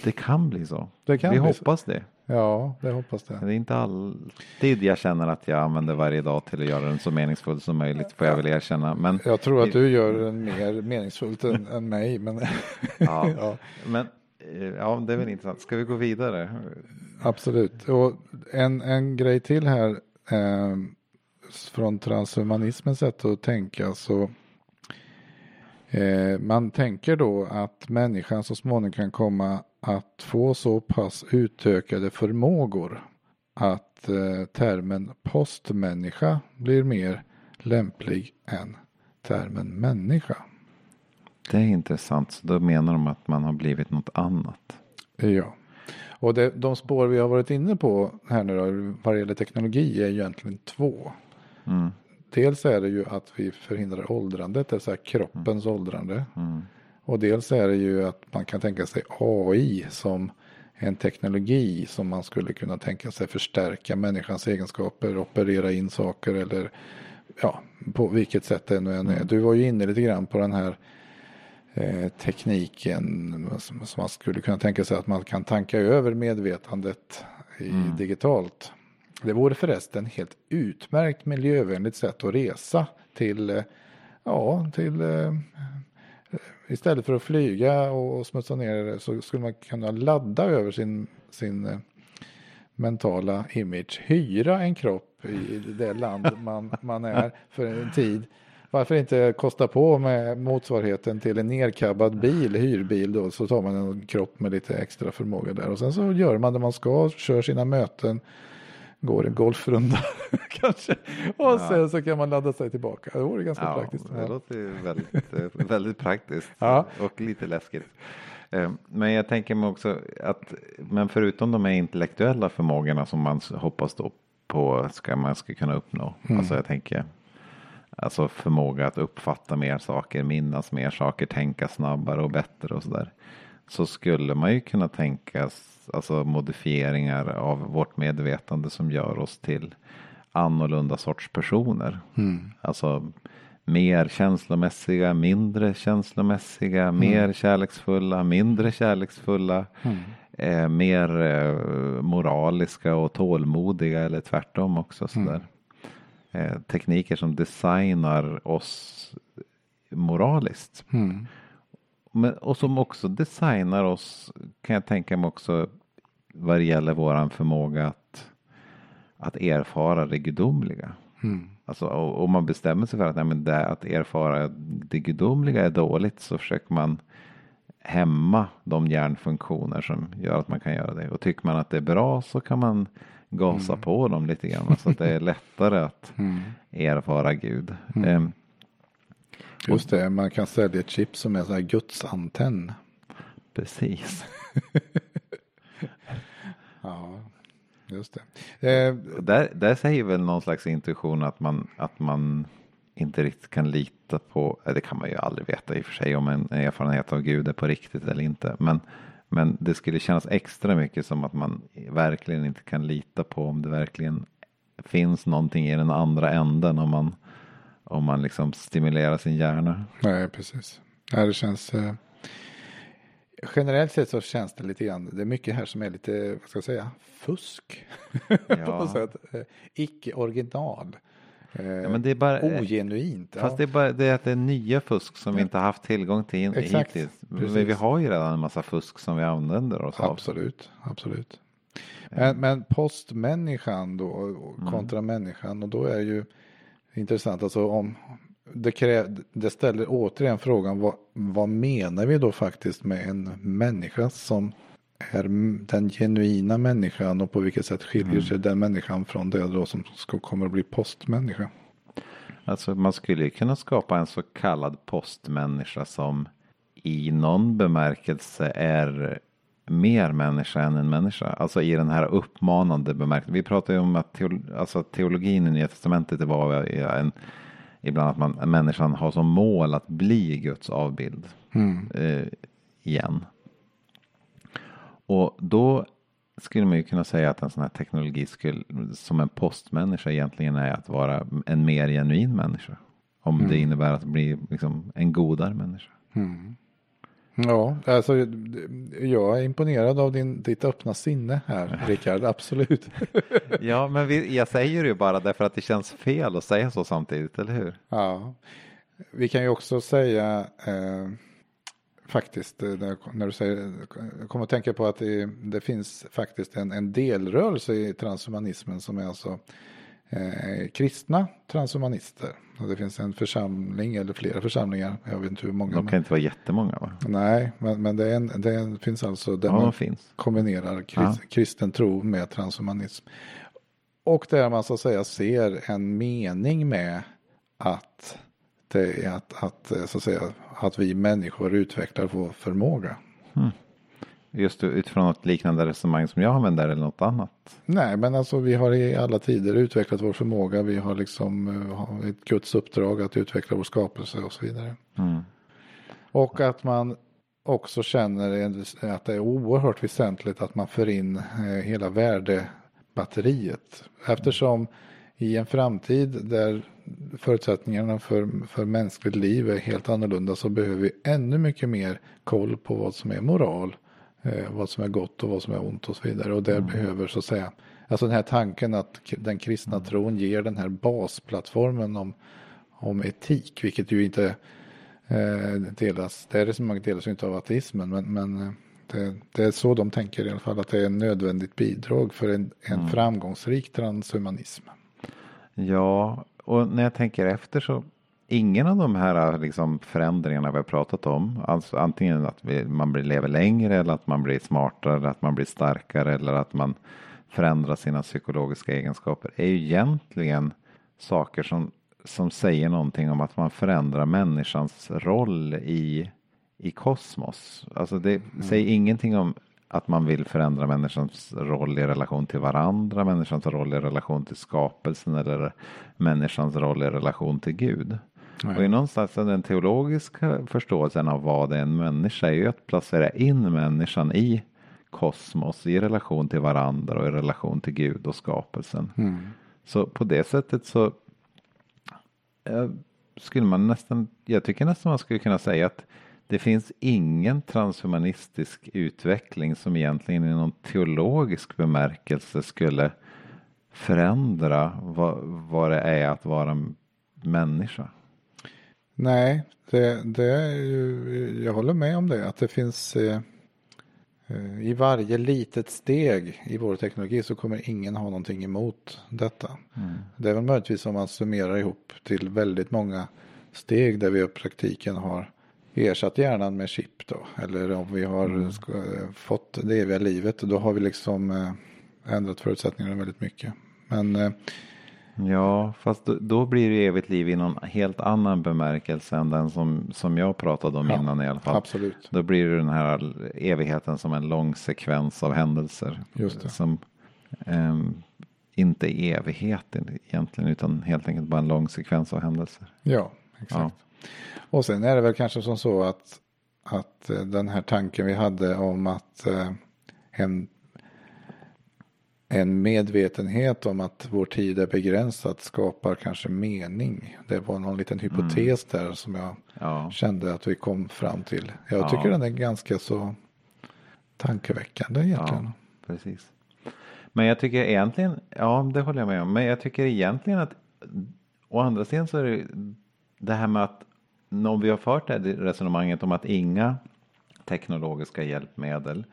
det kan bli så. Kan Vi bli hoppas så. det. Ja, det hoppas det. Det är inte alltid jag känner att jag använder varje dag till att göra den så meningsfull som möjligt, får jag väl erkänna. Men jag tror att du gör den mer meningsfullt än, än mig. Men ja, ja. men eh, ja, det är väl intressant. Ska vi gå vidare? Absolut. Och en, en grej till här eh, från transhumanismens sätt att tänka så eh, man tänker då att människan så småningom kan komma att få så pass utökade förmågor att eh, termen postmänniska blir mer lämplig än termen människa. Det är intressant, så då menar de att man har blivit något annat. Ja, och det, de spår vi har varit inne på här nu då, vad det gäller teknologi är egentligen två. Mm. Dels är det ju att vi förhindrar åldrandet, det vill säga kroppens mm. åldrande. Mm. Och dels är det ju att man kan tänka sig AI som en teknologi som man skulle kunna tänka sig förstärka människans egenskaper, operera in saker eller ja, på vilket sätt det nu än är. Du var ju inne lite grann på den här eh, tekniken som, som, man skulle kunna tänka sig att man kan tanka över medvetandet i mm. digitalt. Det vore förresten helt utmärkt miljövänligt sätt att resa till, eh, ja, till eh, istället för att flyga och smutsa ner så skulle man kunna ladda över sin, sin eh, mentala image. Hyra en kropp i det land man, man är för en tid. Varför inte kosta på med motsvarigheten till en nerkabbad bil, hyrbil då, så tar man en kropp med lite extra förmåga där och sen så gör man det man ska, kör sina möten, går en golfrunda kanske och ja. sen så kan man ladda sig tillbaka. Det vore ganska ja, praktiskt. Det låter väldigt, eh, väldigt praktiskt ja. och lite läskigt. Eh, men jag tänker mig också att, men förutom de här intellektuella förmågorna som man hoppas då på ska man ska kunna uppnå. Mm. Alltså jag tänker Alltså förmåga att uppfatta mer saker, minnas mer saker, tänka snabbare och bättre och sådär. Så skulle man ju kunna tänka alltså modifieringar av vårt medvetande som gör oss till annorlunda sorts personer. Mm. Alltså mer känslomässiga, mindre känslomässiga, mm. mer kärleksfulla, mindre kärleksfulla. Mm. Eh, mer eh, moraliska och tålmodiga eller tvärtom också. Sådär. Mm eh, tekniker som designar oss moraliskt. Mm. Men, och som också designar oss, kan jag tänka mig också, vad det gäller våran förmåga att, att erfara det gudomliga. Mm. Alltså, om man bestämmer sig för att, nej, men det, att erfara det gudomliga är dåligt så försöker man hämma de hjärnfunktioner som gör att man kan göra det. Och tycker man att det är bra så kan man gasa mm. på dem lite grann så att det är lättare att mm. erfara Gud. Mm. Um, Just det, man kan sälja ett chip som är så här gudsantenn. Precis. just det. Eh, där, där säger väl någon slags intuition att man, att man inte riktigt kan lita på, det kan man ju aldrig veta i och för sig om en erfarenhet av Gud är på riktigt eller inte. Men men det skulle kännas extra mycket som att man verkligen inte kan lita på om det verkligen finns någonting i den andra änden om man, om man liksom stimulerar sin hjärna. Nej, precis. Ja, det känns... Eh, generellt sett så känns det lite grann, det är mycket här som är lite, vad ska jag säga, fusk. Ja. på något sätt. Eh, icke original. Ja, men det är bara, ogenuint. Fast ja. det är bara det att det är nya fusk som vi inte har haft tillgång till Exakt, hittills. Men vi har ju redan en massa fusk som vi använder oss av. Absolut, absolut. Men, men postmänniskan då mm. kontra mm. människan och då är ju intressant alltså om det, kräv, det ställer återigen frågan vad, vad menar vi då faktiskt med en människa som är den genuina människan och på vilket sätt skiljer mm. sig den människan från det då som ska, kommer att bli postmänniska? Alltså man skulle ju kunna skapa en så kallad postmänniska som i någon bemärkelse är mer människa än en människa. Alltså i den här uppmanande bemärkelsen. Vi pratar ju om att teolo alltså teologin i Nya Testamentet var en, ibland att man, människan har som mål att bli Guds avbild. Mm. Eh, igen. Och då skulle man ju kunna säga att en sån här teknologi skulle, som en postmänniska egentligen är att vara en mer genuin människa. Om mm. det innebär att bli liksom en godare människa. Mm. Ja, alltså jag är imponerad av din, ditt öppna sinne här, Rickard, absolut. ja, men vi, jag säger ju bara därför att det känns fel att säga så samtidigt, eller hur? Ja, vi kan ju också säga eh, faktiskt, eh, när du säger, jag kommer att tänka på att det, det finns faktiskt en, en delrörelse i transhumanismen som är alltså eh, kristna transhumanister. Och det finns en församling eller flera församlingar, jag vet inte hur många. De kan men, inte vara jättemånga va? Nej, men, men det, en, det finns alltså där ja, man finns. kombinerar krist, ja. kristen tro med transhumanism. Och där man så att säga ser en mening med att det att, att, så att, säga, att vi människor utvecklar vår förmåga. Mm. Just utifrån ett liknande resonemang som jag använder eller något annat? Nej, men alltså vi har i alla tider utvecklat vår förmåga. Vi har liksom uh, ett Guds uppdrag att utveckla vår skapelse och så vidare. Mm. Och att man också känner att det är oerhört väsentligt att man för in uh, hela värdebatteriet. Eftersom i en framtid där förutsättningarna för, för mänskligt liv är helt annorlunda så behöver vi ännu mycket mer koll på vad som är moral, eh, vad som är gott och vad som är ont och så vidare. Och där mm. behöver så att säga, alltså den här tanken att den kristna mm. tron ger den här basplattformen om, om etik, vilket ju inte eh, delas, det resonemanget delas ju inte av ateismen men, men eh, det, det, är så de tänker i alla fall att det är ett nödvändigt bidrag för en, en mm. framgångsrik transhumanism. Ja, och när jag tänker efter så ingen av de här liksom, förändringarna vi har pratat om, alltså antingen att vi, man blir, lever längre eller att man blir smartare, att man blir starkare eller att man förändrar sina psykologiska egenskaper, är ju egentligen saker som, som säger någonting om att man förändrar människans roll i, i kosmos. Alltså det mm. säger ingenting om att man vill förändra människans roll i relation till varandra, människans roll i relation till skapelsen eller människans roll i relation till Gud. Nej. Och i någonstans den teologiska förståelsen av vad är en människa är ju att placera in människan i kosmos i relation till varandra och i relation till Gud och skapelsen. Mm. Så på det sättet så eh, skulle man nästan, jag tycker nästan man skulle kunna säga att det finns ingen transhumanistisk utveckling som egentligen i någon teologisk bemärkelse skulle förändra vad, vad det är att vara människa. Nej, det, det är ju, jag håller med om det. Att det finns eh, eh, i varje litet steg i vår teknologi så kommer ingen ha någonting emot detta. Mm. Det är väl möjligtvis om man summerar ihop till väldigt många steg där vi i praktiken har ersatt hjärnan med chip då. Eller om vi har mm. fått det eviga livet. Då har vi liksom eh, ändrat förutsättningarna väldigt mycket. Men eh, Ja, fast då, då, blir det evigt liv i någon helt annan bemärkelse än den som, som jag pratade om ja, innan i alla fall. Absolut. Då blir det den här evigheten som en lång sekvens av händelser. Just det. Som um, inte är evighet egentligen utan helt enkelt bara en lång sekvens av händelser. Ja, exakt. Ja. Och sen är det väl kanske som så att, att eh, den här tanken vi hade om att eh, en en medvetenhet om att vår tid är begränsad skapar kanske mening. Det var någon liten hypotes mm. där som jag ja. kände att vi kom fram till. Jag ja. tycker den är ganska så tankeväckande egentligen. Ja, precis. Men jag tycker egentligen, ja det håller jag med om, men jag tycker egentligen att å andra sidan så är det det här med att om vi har fört det här resonemanget om att inga teknologiska hjälpmedel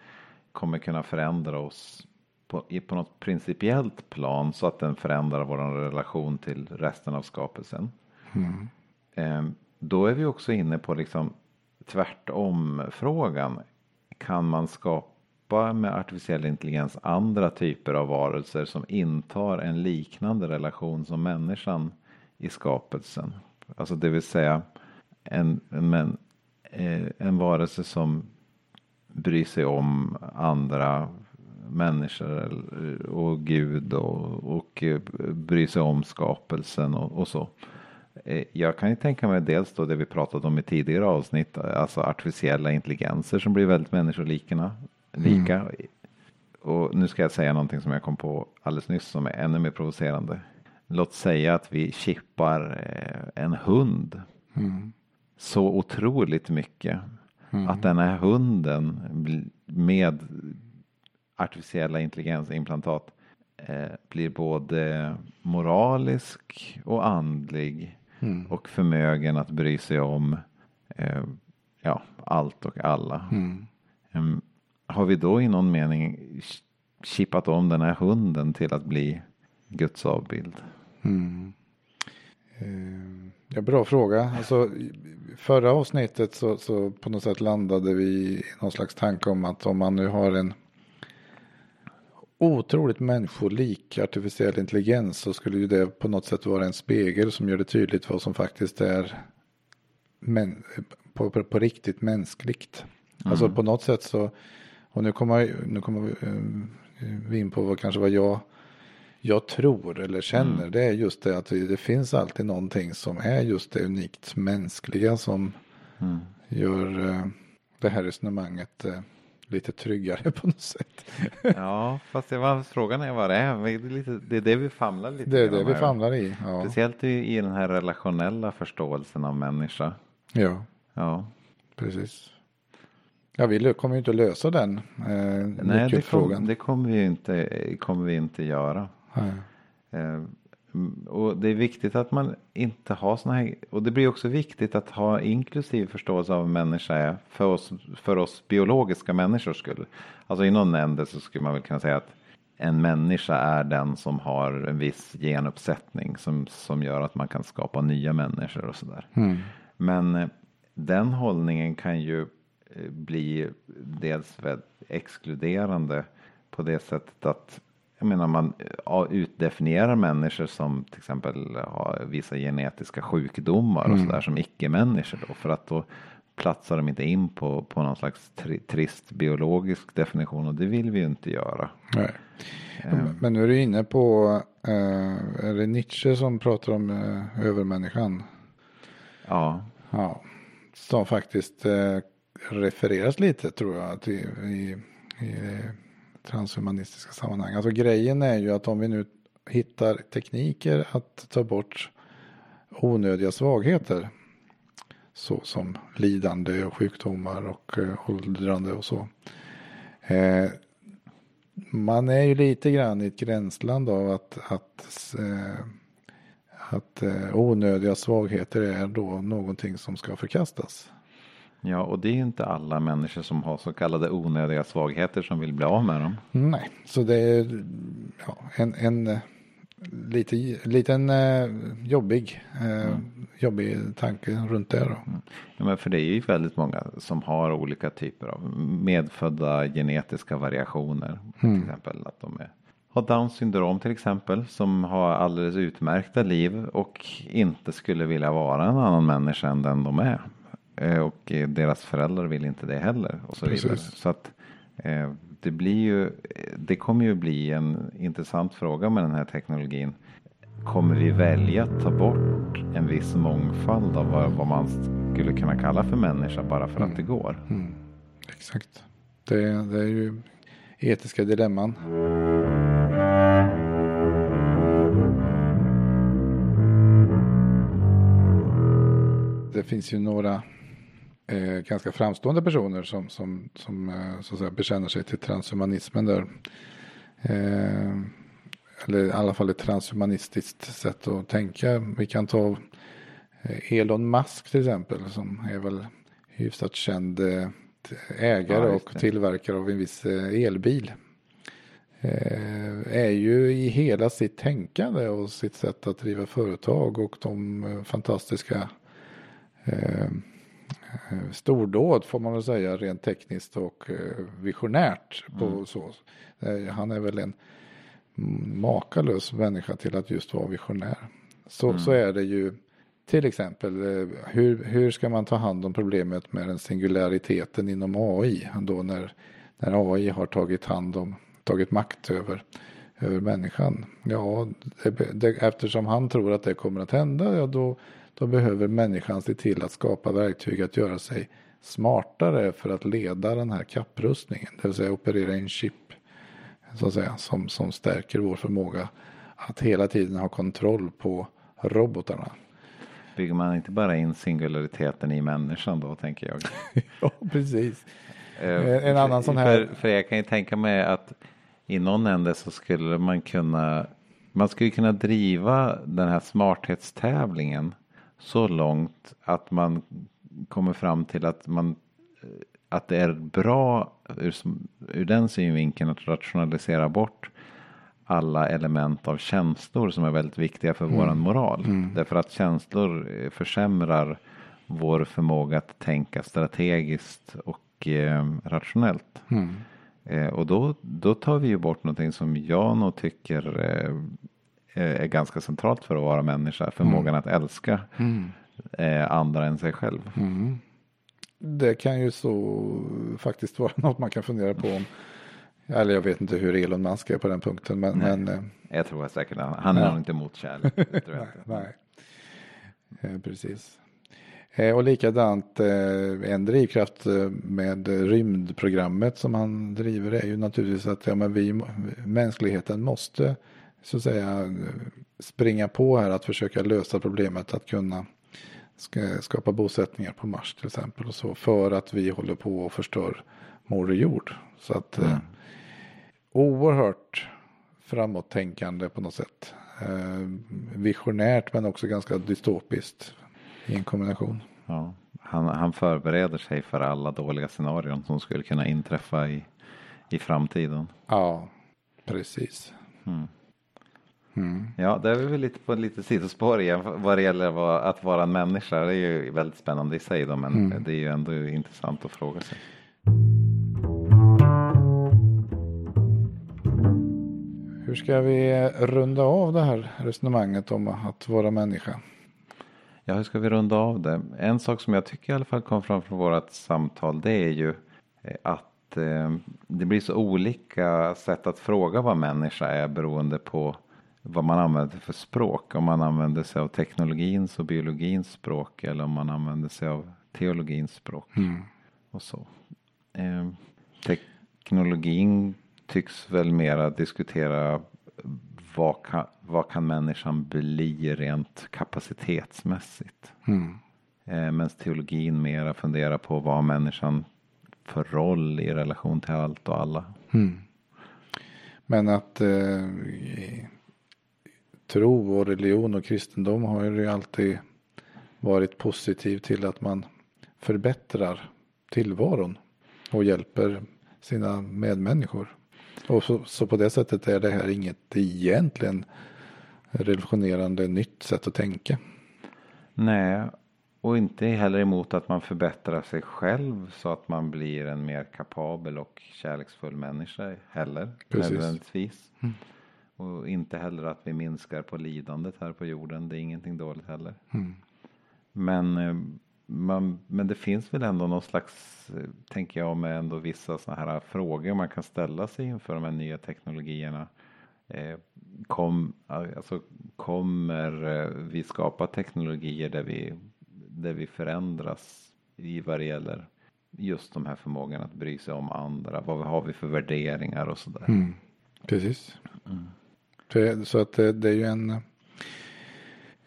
kommer kunna förändra oss på, på något principiellt plan så att den förändrar vår relation till resten av skapelsen. Mm. Eh, då är vi också inne på liksom tvärtom frågan. Kan man skapa med artificiell intelligens andra typer av varelser som intar en liknande relation som människan i skapelsen? Alltså det vill säga en, en, eh, en varelse som bryr sig om andra människor och Gud och, och eh, bry sig om skapelsen och, och, så. Eh, jag kan ju tänka mig dels då det vi pratade om i tidigare avsnitt, alltså artificiella intelligenser som blir väldigt människolika. Lika. Mm. Och nu ska jag säga någonting som jag kom på alldeles nyss som är ännu mer provocerande. Låt säga att vi chippar eh, en hund mm. så otroligt mycket mm. att den här hunden med artificiella intelligensimplantat eh, blir både moralisk och andlig mm. och förmögen att bry sig om eh, ja, allt och alla. Mm. Um, har vi då i någon mening chippat om den här hunden till att bli Guds avbild? Mm. Uh, ja, bra fråga. Alltså, förra avsnittet så, så på något sätt landade vi i någon slags tanke om att om man nu har en otroligt människolik artificiell intelligens så skulle ju det på något sätt vara en spegel som gör det tydligt vad som faktiskt är men, på, på, på riktigt mänskligt. Mm. Alltså på något sätt så, och nu kommer, nu kommer vi, eh, in på vad, kanske vad jag, jag tror eller känner. Mm. Det är just det att det finns alltid någonting som är just det unikt mänskliga som mm. gör eh, det här resonemanget eh, lite tryggare på något sätt. ja, fast det var, frågan är vad det är. Det är, lite, det, är det vi famlar lite Det är det vi famlar i. Ja. Speciellt i, i den här relationella förståelsen av människa. Ja, ja. precis. Ja, vi kommer ju inte att lösa den eh, Nej, det, kom, det kommer vi inte, kommer vi inte göra. Eh, Mm, Och det är viktigt att man inte har sådana här, och det blir också viktigt att ha inklusiv förståelse av människa för oss, för oss biologiska människors skull. Alltså i någon ände så skulle man väl kunna säga att en människa är den som har en viss genuppsättning som, som gör att man kan skapa nya människor och sådär. Men eh, den hållningen kan ju eh, bli dels exkluderande på det sättet att jag menar man ja, utdefinierar människor som till exempel har vissa genetiska sjukdomar och sådär som icke-människor då för att då platsar de inte in på, på någon slags tri, trist biologisk definition och det vill vi ju inte göra. Nej. Men nu är du inne på, eh, är det Nietzsche som pratar om eh, övermänniskan? Ja, Ja, som faktiskt eh, refereras lite tror jag till, i, i transhumanistiska sammanhang. Alltså grejen är ju att om vi nu hittar tekniker att ta bort onödiga svagheter. Så som lidande och sjukdomar och eh, åldrande och så. Eh, man är ju lite grann i ett gränsland av att, att, eh, att eh, onödiga svagheter är då någonting som ska förkastas ja, och det är inte alla människor som har så kallade onödiga svagheter som vill bli av med dem. Nej, så det är ja, en, en eh, lite, liten eh, jobbig, eh, jobbig tanke runt det då. Ja, men för det är ju väldigt många som har olika typer av medfödda genetiska variationer. Till exempel att de är, har Downs syndrom till exempel som har alldeles utmärkta liv och inte skulle vilja vara en annan människa än den de är. Eh, Och eh, deras föräldrar vill inte det heller och så vidare. Precis. Så att eh, det blir ju, det kommer ju bli en intressant fråga med den här teknologin. Kommer vi välja att ta bort en viss mångfald av vad, vad man skulle kunna kalla för människa bara för att det går? Exakt. Det, det är ju etiska dilemman. Det finns ju några eh, ganska framstående personer som, som, som eh, så att säga, bekänner sig till transhumanismen där. Eh, eller i alla fall ett transhumanistiskt sätt att tänka. Vi kan ta eh, Elon Musk till exempel som är väl hyfsat känd eh, ägare Ja, och tillverkare av en viss eh, elbil. Är ju i hela sitt tänkande och sitt sätt att driva företag och de fantastiska stordåd får man väl säga rent tekniskt och eh, visionärt på så. Eh, han är väl en makalös människa till att just vara visionär. Så, så är det ju till exempel eh, hur, hur ska man ta hand om problemet med den singulariteten inom AI då när, när AI har tagit hand om, tagit makt över, över människan. Ja, det, det, eftersom han tror att det kommer att hända, ja då, då behöver människan se till att skapa verktyg att göra sig smartare för att leda den här kapprustningen, det vill säga operera en chip så att säga, som, som stärker vår förmåga att hela tiden ha kontroll på robotarna. Bygger man inte bara in singulariteten i människan då tänker jag. ja, precis. Eh, en annan sån här- För, för jag kan ju tänka mig att i någon ände så skulle man kunna man skulle kunna driva den här smarthetstävlingen så långt att man kommer fram till att man att det är bra ur, ur den synvinkeln att rationalisera bort alla element av känslor som är väldigt viktiga för våran moral. Därför att känslor eh, försämrar vår förmåga att tänka strategiskt och eh, rationellt. Eh, och då, då tar vi ju bort någonting som jag nog tycker eh, är ganska centralt för att vara människa. Förmågan att älska eh, andra än sig själv. Det kan ju så faktiskt vara något man kan fundera på om. Eller jag vet inte hur Elon Musk är på den punkten. Men, men eh, Jag tror säkert att han är nog inte emot kärlek. Jag nej. Eh, precis. Eh, och likadant eh, en drivkraft eh, med rymdprogrammet som han driver är ju naturligtvis att ja, men vi, mänskligheten måste så att säga springa på här att försöka lösa problemet att kunna ska skapa bosättningar på Mars till exempel och så för att vi håller på och förstör Moder Jord. Så att eh, oerhört framåttänkande på något sätt. eh, visionärt men också ganska dystopiskt i en kombination. Ja. Han, han förbereder sig för alla dåliga scenarion som skulle kunna inträffa i, i framtiden. Ja, precis. Mm. Mm. Ja, det är vi väl lite på lite sidospår igen vad det gäller att vara en människa. Det är ju väldigt spännande i sig då, men Mm. det är ju ändå intressant att fråga sig. Hur ska vi runda av det här resonemanget om att vara människa? Ja, hur ska vi runda av det? En sak som jag tycker i alla fall kom fram från vårt samtal det är ju eh, att eh, det blir så olika sätt att fråga vad människa är beroende på vad man använder för språk. Om man använder sig av teknologins och biologins språk eller om man använder sig av teologins språk. Och så. Eh, teknologin tycks väl mera diskutera vad kan, vad kan människan bli rent kapacitetsmässigt. Mm. Eh, Medan teologin mera funderar på vad människan för roll i relation till allt och alla. Mm. Men att eh, tro och religion och kristendom har ju alltid varit positiv till att man förbättrar tillvaron och hjälper sina medmänniskor. Och så, så på det sättet är det här inget egentligen revolutionerande nytt sätt att tänka. Nej, och inte heller emot att man förbättrar sig själv så att man blir en mer kapabel och kärleksfull människa heller. Precis. Nödvändigtvis. Och inte heller att vi minskar på lidandet här på jorden. Det är ingenting dåligt heller. Mm. Men, eh, man, men det finns väl ändå någon slags, eh, tänker jag, med ändå vissa sådana här frågor man kan ställa sig inför de här nya teknologierna. Eh, kom, alltså, kommer vi skapa teknologier där vi, där vi förändras i vad det gäller just de här förmågorna att bry sig om andra? Vad har vi för värderingar och sådär? Mm. Precis. För, så att det, det är ju en...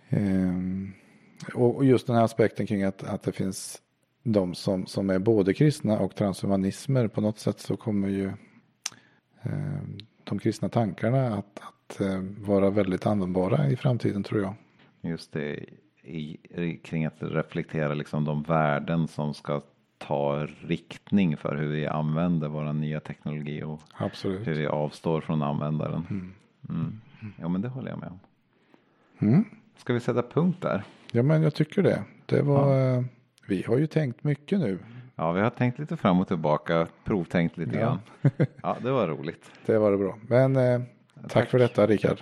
ehm, och just den här aspekten kring att, att det finns de som, som är både kristna och transhumanismer. På något sätt så kommer ju ehm, de kristna tankarna att, att eh, vara väldigt användbara i framtiden tror jag. Just det i, kring att reflektera liksom de värden som ska ta riktning för hur vi använder våra nya teknologi och Absolut. hur vi avstår från att använda den. Mm. Ja men det håller jag med om. Mm. Ska vi sätta punkt där? Ja men jag tycker det. Det var... eh, Vi har ju tänkt mycket nu. Ja vi har tänkt lite fram och tillbaka, provtänkt lite Ja. grann. Ja det var roligt. Det var det bra. Men eh, tack, Tack. för detta Rickard.